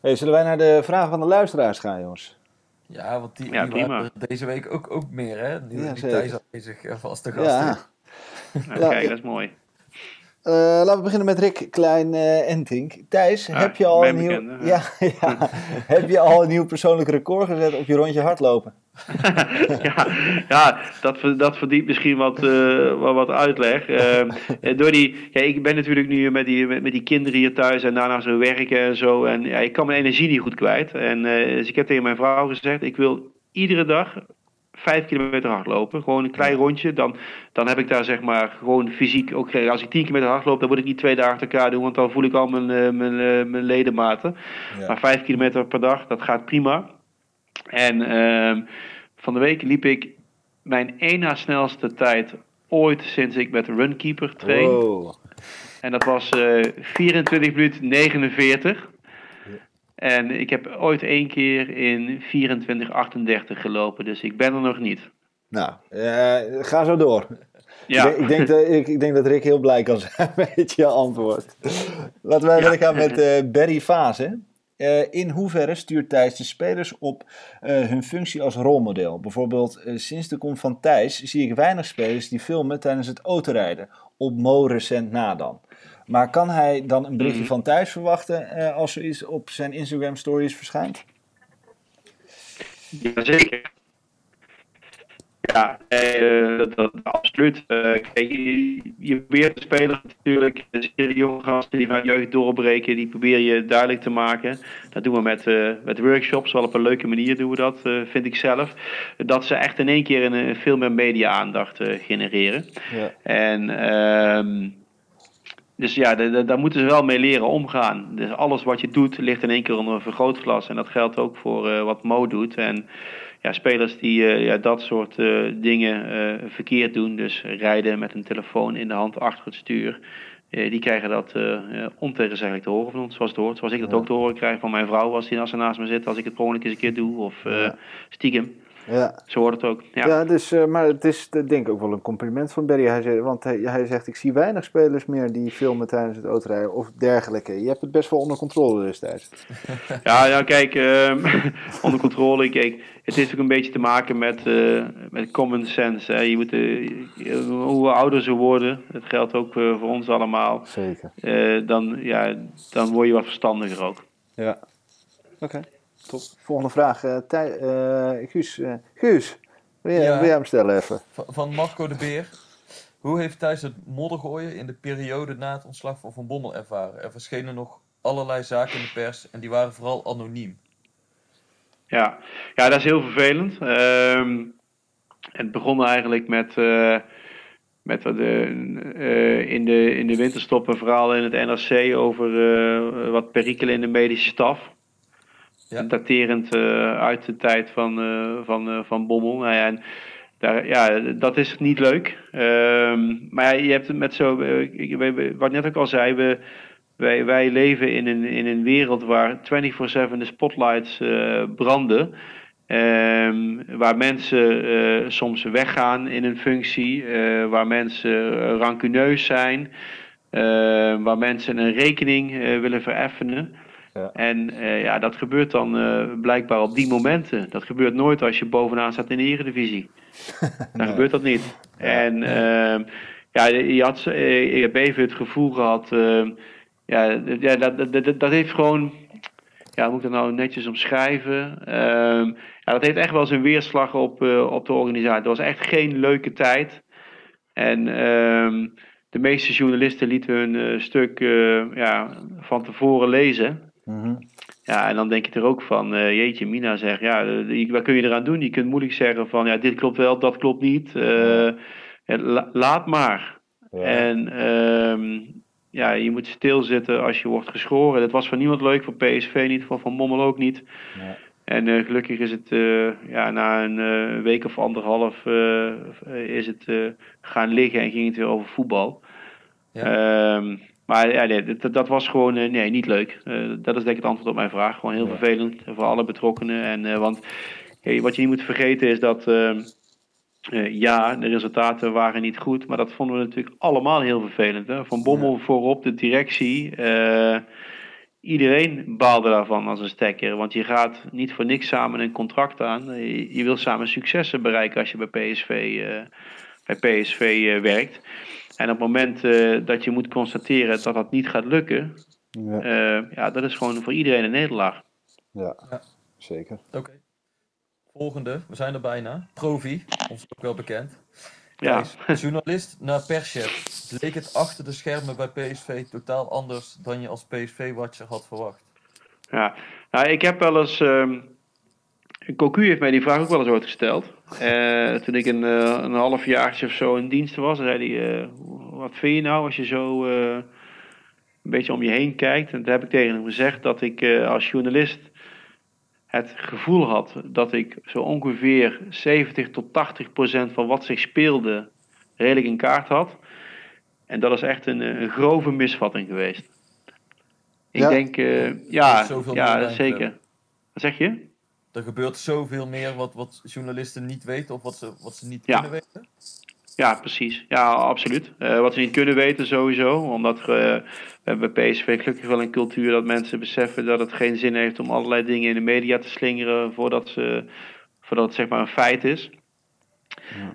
Hey, zullen wij naar de vragen van de luisteraars gaan, jongens? Ja, want die, Ja, die prima. waren er deze week ook, ook meer, hè? Nu Ja. Thijs aanwezig vaste gast Ja. Nou, kijk, ja. dat is mooi. Eh, laten we beginnen met Rick Klein eh Entink. Thijs, heb, je al een nieuw, bekende, ja, ja. heb je al een nieuw persoonlijk record gezet op je rondje hardlopen? ja, ja dat, dat verdient misschien wat, eh, wat, uitleg. Door die, ja, ik ben natuurlijk nu met die, met, met die kinderen hier thuis en daarna zo werken en zo. En ja, ik kan mijn energie niet goed kwijt. En dus ik heb tegen mijn vrouw gezegd, ik wil iedere dag vijf kilometer hardlopen. Gewoon een klein rondje. Dan, dan heb ik daar zeg maar gewoon fysiek ook... Als ik tien kilometer hardloop, dan moet ik niet twee dagen achter elkaar doen. Want dan voel ik al mijn, eh, mijn, eh, mijn ledematen. Ja. Maar vijf kilometer per dag, dat gaat prima. En ehm, van de week liep ik mijn één na snelste tijd ooit sinds ik met Runkeeper train. Wow. En dat was eh 24 minuten 49. En ik heb ooit één keer in 24,38 gelopen, dus ik ben er nog niet. Nou, eh, ga zo door. Ja, Ik, denk- ik, denk dat, ik, ik denk dat Rick heel blij kan zijn met je antwoord. Laten wij verder gaan met eh Barry Fase. Eh, in hoeverre stuurt Thijs de spelers op hun functie als rolmodel? Bijvoorbeeld, sinds de komst van Thijs zie ik weinig spelers die filmen tijdens het autorijden. Op Mo recent na dan. Maar kan hij dan een berichtje Mhm. van Thijs verwachten eh, als er iets op zijn Instagram stories verschijnt? Ja, zeker. Ja, eh, dat, dat, absoluut. Eh, kijk, je, je probeert de spelers natuurlijk, de jonge gasten die vanuit jeugd doorbreken, die probeer je duidelijk te maken. Dat doen we met, eh, met workshops, wel op een leuke manier doen we dat, vind ik zelf. Dat ze echt in één keer een, veel meer media-aandacht genereren. Ja. En ehm, dus ja, da- da- daar moeten ze wel mee leren omgaan. Dus alles wat je doet ligt in één keer onder een vergrootglas. En dat geldt ook voor eh, wat Mo doet. En ja, spelers die eh, ja, dat soort eh, dingen verkeerd doen, dus rijden met een telefoon in de hand achter het stuur, die krijgen dat ontegenzeggelijk te horen van ons, zoals het hoort. Zoals ik dat Ja. ook te horen krijg van mijn vrouw als, die, als ze naast me zit, als ik het per eens een keer doe, of stiekem. Ja. Zo hoort het ook. Ja. Ja, dus, eh, maar het is denk ik ook wel een compliment van Barry. Hij zei, want hij, hij zegt, ik zie weinig spelers meer die filmen tijdens het autorijden of dergelijke. Je hebt het best wel onder controle destijds. Ja, ja kijk, ehm, onder controle. Kijk, het heeft ook een beetje te maken met, eh, met common sense. Hè. Je moet, eh, je- hoe ouder ze worden, dat geldt ook eh, voor ons allemaal, Zeker. eh, dan, ja, dan word je wat verstandiger ook. Ja. Oké, top. Volgende vraag. eh Thij- eh, Guus, eh, Guus wil, jij, Ja. wil jij hem stellen even? Van, van Marco de Beer. Hoe heeft Thijs het moddergooien in de periode na het ontslag van Van Bommel ervaren? Er verschenen nog allerlei zaken in de pers en die waren vooral anoniem. Ja, ja dat is heel vervelend. Ehm, het begon eigenlijk met, eh, met wat, in, de, in de winterstop een verhaal in het NRC over eh, wat perikelen in de medische staf. Ja. Daterend eh, uit de tijd van, eh, van, eh, van Bommel. Nou en daar, ja, dat is niet leuk. Ehm, maar je hebt met zo, wat net ook al zei, we, wij, wij leven in een, in een wereld waar 24-7 de spotlights branden. Ehm, waar mensen soms weggaan in een functie, waar mensen rancuneus zijn, eh, waar mensen een rekening willen vereffenen. Ja. En eh, ja, dat gebeurt dan eh, blijkbaar op die momenten. Dat gebeurt nooit als je bovenaan staat in de Eredivisie. Dan gebeurt dat niet. En ehm, ja, je had, eh, ik heb even het gevoel gehad. ehm, ja, ja dat, dat, dat, dat heeft gewoon. Ja, hoe moet ik dat nou netjes omschrijven? Ehm, ja, dat heeft echt wel zijn weerslag op, eh, op de organisatie. Het was echt geen leuke tijd. En de meeste journalisten lieten hun eh, stuk eh, ja, van tevoren lezen. Mhm. Ja, en dan denk je er ook van, eh, jeetje, Mina zegt, ja, eh, wat kun je eraan doen? Je kunt moeilijk zeggen van, ja, dit klopt wel, dat klopt niet. Eh, ja, la- laat maar. Ja. En ehm, ja, je moet stilzitten als je wordt geschoren. Dat was voor niemand leuk, voor PSV niet, voor Van Bommel ook niet. Ja. En gelukkig is het ja, na een week of anderhalf is het gaan liggen en ging het weer over voetbal. Ehm, maar ja, nee, dat, dat was gewoon eh, nee, niet leuk. Eh, dat is denk ik het antwoord op mijn vraag. Gewoon heel Ja. vervelend voor alle betrokkenen. En, eh, want wat je niet moet vergeten is dat ehm, eh, ja, de resultaten waren niet goed. Maar dat vonden we natuurlijk allemaal heel vervelend. Hè? Van Bommel voorop, de directie. iedereen baalde daarvan als een stekker. Want je gaat niet voor niks samen een contract aan. Je, je wil samen successen bereiken als je bij PSV, bij PSV werkt. En op het moment eh, dat je moet constateren dat dat niet gaat lukken, Ja, eh, ja, dat is gewoon voor iedereen een nederlaag. ja, Ja. zeker. Oké. Volgende, we zijn er bijna. Profi, ons ook wel bekend. Ja, journalist naar Perschef. Leek het achter de schermen bij PSV totaal anders dan je als PSV-watcher had verwacht? ja. Nou, ik heb wel eens. ehm Cocu heeft mij die vraag ook wel eens ooit gesteld. Eh, toen ik een, eh, een half jaartje of zo in dienst was, zei hij: eh, Wat vind je nou als je zo eh, een beetje om je heen kijkt? En toen heb ik tegen hem gezegd dat ik eh, als journalist het gevoel had dat ik zo ongeveer 70 tot 80 procent van wat zich speelde redelijk in kaart had. En dat is echt een, een grove misvatting geweest. Ik Ja. denk, ja, ja zeker. Wat zeg je? Er gebeurt zoveel meer wat, wat journalisten niet weten of wat ze, wat ze niet Ja. kunnen weten. Ja, precies. Ja, absoluut. Eh, wat ze niet kunnen weten sowieso. Omdat eh, we hebben bij PSV gelukkig wel een cultuur dat mensen beseffen dat het geen zin heeft om allerlei dingen in de media te slingeren voordat, ze, voordat het zeg maar een feit is.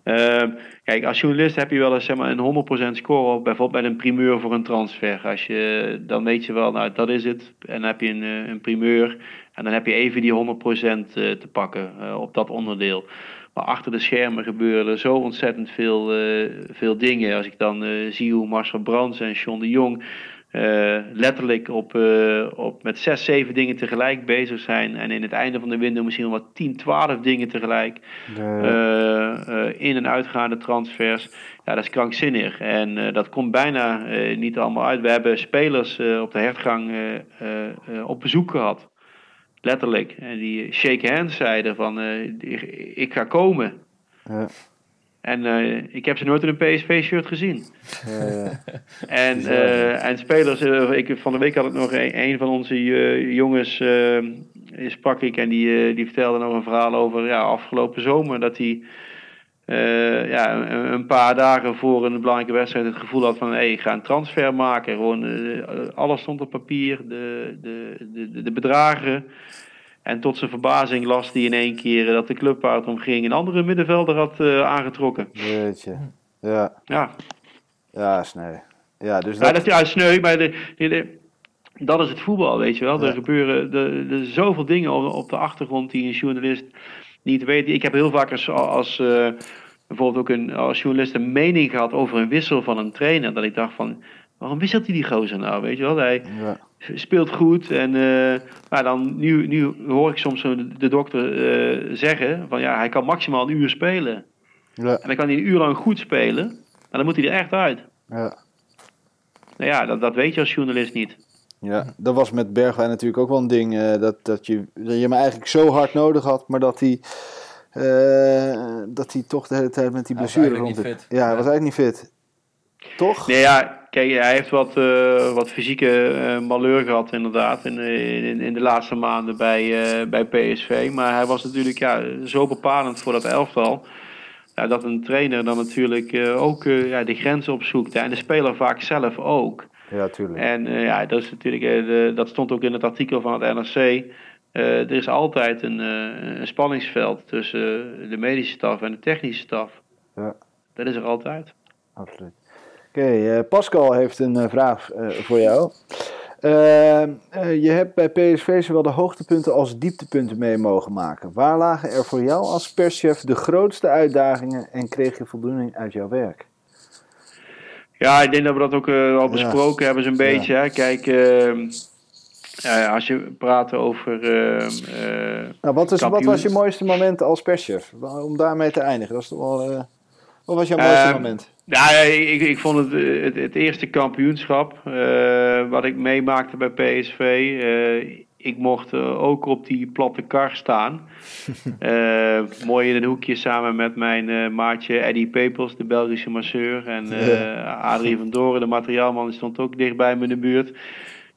Ehm, kijk, als journalist heb je wel eens zeg maar, een 100% score op bijvoorbeeld bij een primeur voor een transfer. Als je, dan weet je wel, nou dat is het. En dan heb je een, eh, een primeur en dan heb je even die 100% eh, te pakken eh, op dat onderdeel. Maar achter de schermen gebeuren er zo ontzettend veel, eh, veel dingen. Als ik dan zie hoe Marcel Brands en John de Jong letterlijk op, op met zes, zeven dingen tegelijk bezig zijn. En in het einde van de window misschien wel wat 10, 12 dingen tegelijk. in- en uitgaande transfers. Ja, dat is krankzinnig. En dat komt bijna niet allemaal uit. We hebben spelers op de hertgang op bezoek gehad. Letterlijk. En die shake hands zeiden van eh, ik, ga komen. Ja. En eh, ik heb ze nooit in een PSV-shirt gezien. Ja, En, eh, en spelers, ik, van de week had ik nog een, een van onze jongens, sprak ik en die, die vertelde nog een verhaal over ja, afgelopen zomer. Dat hij eh, ja, een, paar dagen voor een belangrijke wedstrijd het gevoel had van hey, ik ga een transfer maken. Gewoon, eh, alles stond op papier, de, de, de, de bedragen. En tot zijn verbazing las hij in één keer dat de club waar het om ging een andere middenvelder had eh, aangetrokken. Weet je. Ja, Ja, ja, sneu. Ja, dus Ja, dat... dat ja, sneu, maar de, de- de- dat is het voetbal, weet je wel. Ja. Er gebeuren er, er zoveel dingen op, op de achtergrond die een journalist niet weet. Ik heb heel vaak als, als bijvoorbeeld ook een, als journalist een mening gehad over een wissel van een trainer. Dat ik dacht van, waarom wisselt hij die gozer nou, weet je wel. Hij Ja, speelt goed en eh, maar dan, nu, nu hoor ik soms zo de, dokter eh, zeggen van ja, hij kan maximaal een uur spelen. ja, En dan kan hij een uur lang goed spelen, maar dan moet hij er echt uit. ja. Nou ja, dat, dat weet je als journalist niet. Ja, dat was met Bergwijn natuurlijk ook wel een ding. eh, dat, dat, je, dat je hem eigenlijk zo hard nodig had, maar dat hij, dat hij toch de hele tijd met die blessure rond Ja, hij was eigenlijk niet fit. Toch? Nee, ja, kijk, hij heeft wat, eh, wat fysieke eh malheur gehad inderdaad in, in, in de laatste maanden bij, eh, bij PSV. Maar hij was natuurlijk ja, zo bepalend voor dat elftal. Ja, dat een trainer dan natuurlijk eh, ook eh, ja, de grenzen opzoekt. hè. En de speler vaak zelf ook. Ja, tuurlijk. En eh, ja, dat, is natuurlijk, eh, de, dat stond ook in het artikel van het NRC. Eh, er is altijd een, eh, een spanningsveld tussen de medische staf en de technische staf. Ja. Dat is er altijd. Absoluut. Oké, eh, Pascal heeft een vraag voor jou. Eh, eh, je hebt bij PSV zowel de hoogtepunten als dieptepunten mee mogen maken. Waar lagen er voor jou als perschef de grootste uitdagingen en kreeg je voldoening uit jouw werk? Ja, ik denk dat we dat ook al besproken hebben, zo'n beetje. Hè. Kijk, ehm, als je praat over. ehm, eh, Nou, wat, is, wat was je mooiste moment als perschef? Om daarmee te eindigen. Dat is toch wel, eh, wat was jouw mooiste Ehm, moment? Ja, ik, ik vond het, eh, het, het eerste kampioenschap wat ik meemaakte bij PSV. ik mocht ook op die platte kar staan. Mooi in een hoekje samen met mijn maatje Eddie Pepels, de Belgische masseur. En Adrie van Doren, de materiaalman, die stond ook dichtbij me in de buurt.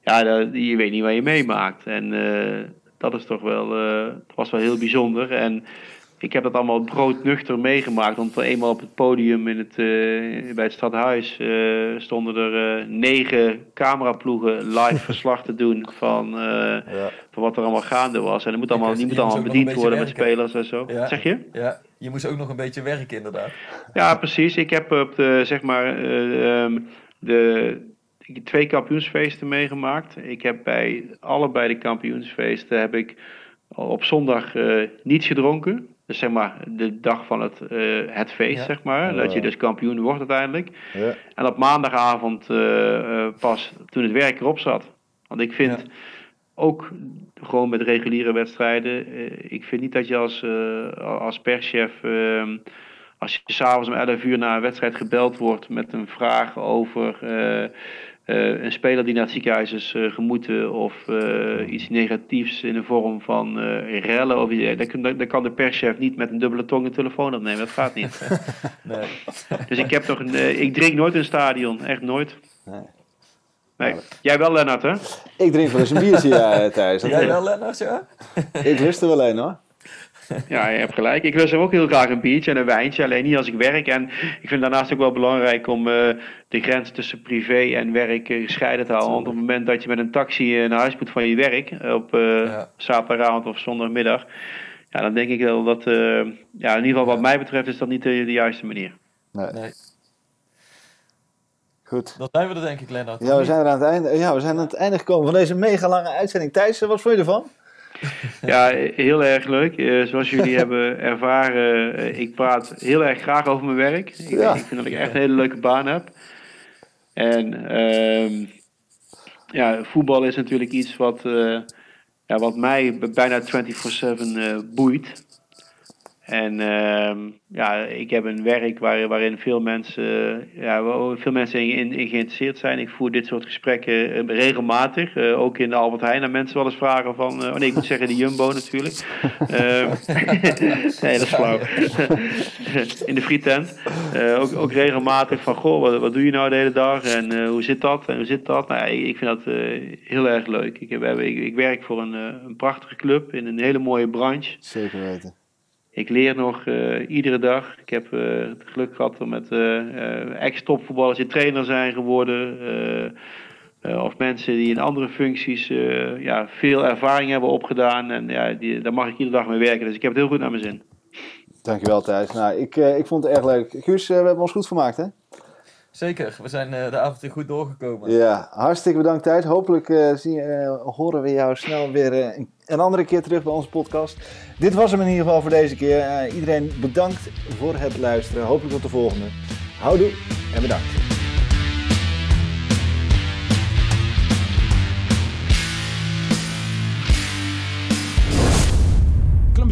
Ja, dat, je weet niet wat je meemaakt. En eh, dat is toch wel, eh, het was wel heel bijzonder. En ik heb dat allemaal broodnuchter meegemaakt. Want eenmaal op het podium in het, eh, bij het stadhuis eh, stonden er eh, negen cameraploegen live verslag te doen van, eh, van wat er allemaal gaande was. En dat moet allemaal, die moet allemaal bediend worden met spelers en zo. Ja. Zeg je? Ja, je moest ook nog een beetje werken inderdaad. Ja, precies. Ik heb op de, zeg maar, eh, ehm, de, ik heb twee kampioensfeesten meegemaakt. Ik heb bij allebei de kampioensfeesten heb ik op zondag eh, niets gedronken. Dus zeg maar de dag van het, eh, het feest, Ja. zeg maar. Dat je dus kampioen wordt uiteindelijk. Ja. En op maandagavond eh, pas toen het werk erop zat. Want ik vind Ja. ook gewoon met reguliere wedstrijden. ik vind niet dat je als, als perschef. ehm, als je s'avonds om 11 uur na een wedstrijd gebeld wordt met een vraag over eh, een speler die naar het ziekenhuis is eh, gemoeten of eh, iets negatiefs in de vorm van eh, rellen of iets, dan, kan- dan kan de perschef niet met een dubbele tong een telefoon opnemen. Dat gaat niet. Nee. Dus ik heb toch een, ik drink nooit in een stadion, echt nooit. Nee. Nee. Jij wel, Lennart, hè? Ik drink wel eens een biertje, ja, Thijs. Dat- Jij wel, Lennart, ja? Ik lust er wel een hoor. Ja, je hebt gelijk. Ik lust ook heel graag een biertje en een wijntje, alleen niet als ik werk. En ik vind daarnaast ook wel belangrijk om eh, de grens tussen privé en werk eh, gescheiden te houden. Want op het moment dat je met een taxi eh, naar huis moet van je werk, op eh, Ja. zaterdagavond of zondagmiddag, ja, dan denk ik wel dat, eh, ja, in ieder geval wat mij betreft, is dat niet de, de juiste manier. Nee. Nee. Goed. Dan zijn we er denk ik, Lennart. Ja, we zijn er aan het einde, ja, we zijn aan het einde gekomen van deze mega lange uitzending. Thijs, wat vond je ervan? Ja, heel erg leuk. Eh, zoals jullie hebben ervaren, eh, ik praat heel erg graag over mijn werk. Ik, Ja. ik vind dat ik echt een hele leuke baan heb. En ehm, ja, voetbal is natuurlijk iets wat, eh, ja, wat mij bijna 24-7 eh, boeit. En ehm, ja, ik heb een werk waar, waarin veel mensen, eh, ja, veel mensen in, geïnteresseerd zijn. Ik voer dit soort gesprekken eh, regelmatig. eh, ook in de Albert Heijn. En mensen wel eens vragen van... oh nee, ik moet zeggen de Jumbo natuurlijk. Ehm, nee, dat is flauw. in de frietent. Ook, ook regelmatig van... Goh, wat, doe je nou de hele dag? En hoe zit dat? En hoe zit dat? Nou, ik, vind dat heel erg leuk. Ik, heb, ik, ik werk voor een, een prachtige club in een hele mooie branche. Zeker weten. Ik leer nog eh, iedere dag. Ik heb eh, het geluk gehad om met eh, ex-topvoetballers die trainer zijn geworden. of mensen die in andere functies ja, veel ervaring hebben opgedaan. En ja, die, daar mag ik iedere dag mee werken. Dus ik heb het heel goed naar mijn zin. Dankjewel Thijs. Nou, ik, ik vond het erg leuk. Guus, we hebben ons goed vermaakt hè? Zeker, we zijn eh, de avond weer goed doorgekomen. Ja, hartstikke bedankt Thijs. Hopelijk eh, zien, eh, horen we jou snel weer een, andere keer terug bij onze podcast. Dit was hem in ieder geval voor deze keer. Iedereen bedankt voor het luisteren. Hopelijk tot de volgende. Houdoe en bedankt.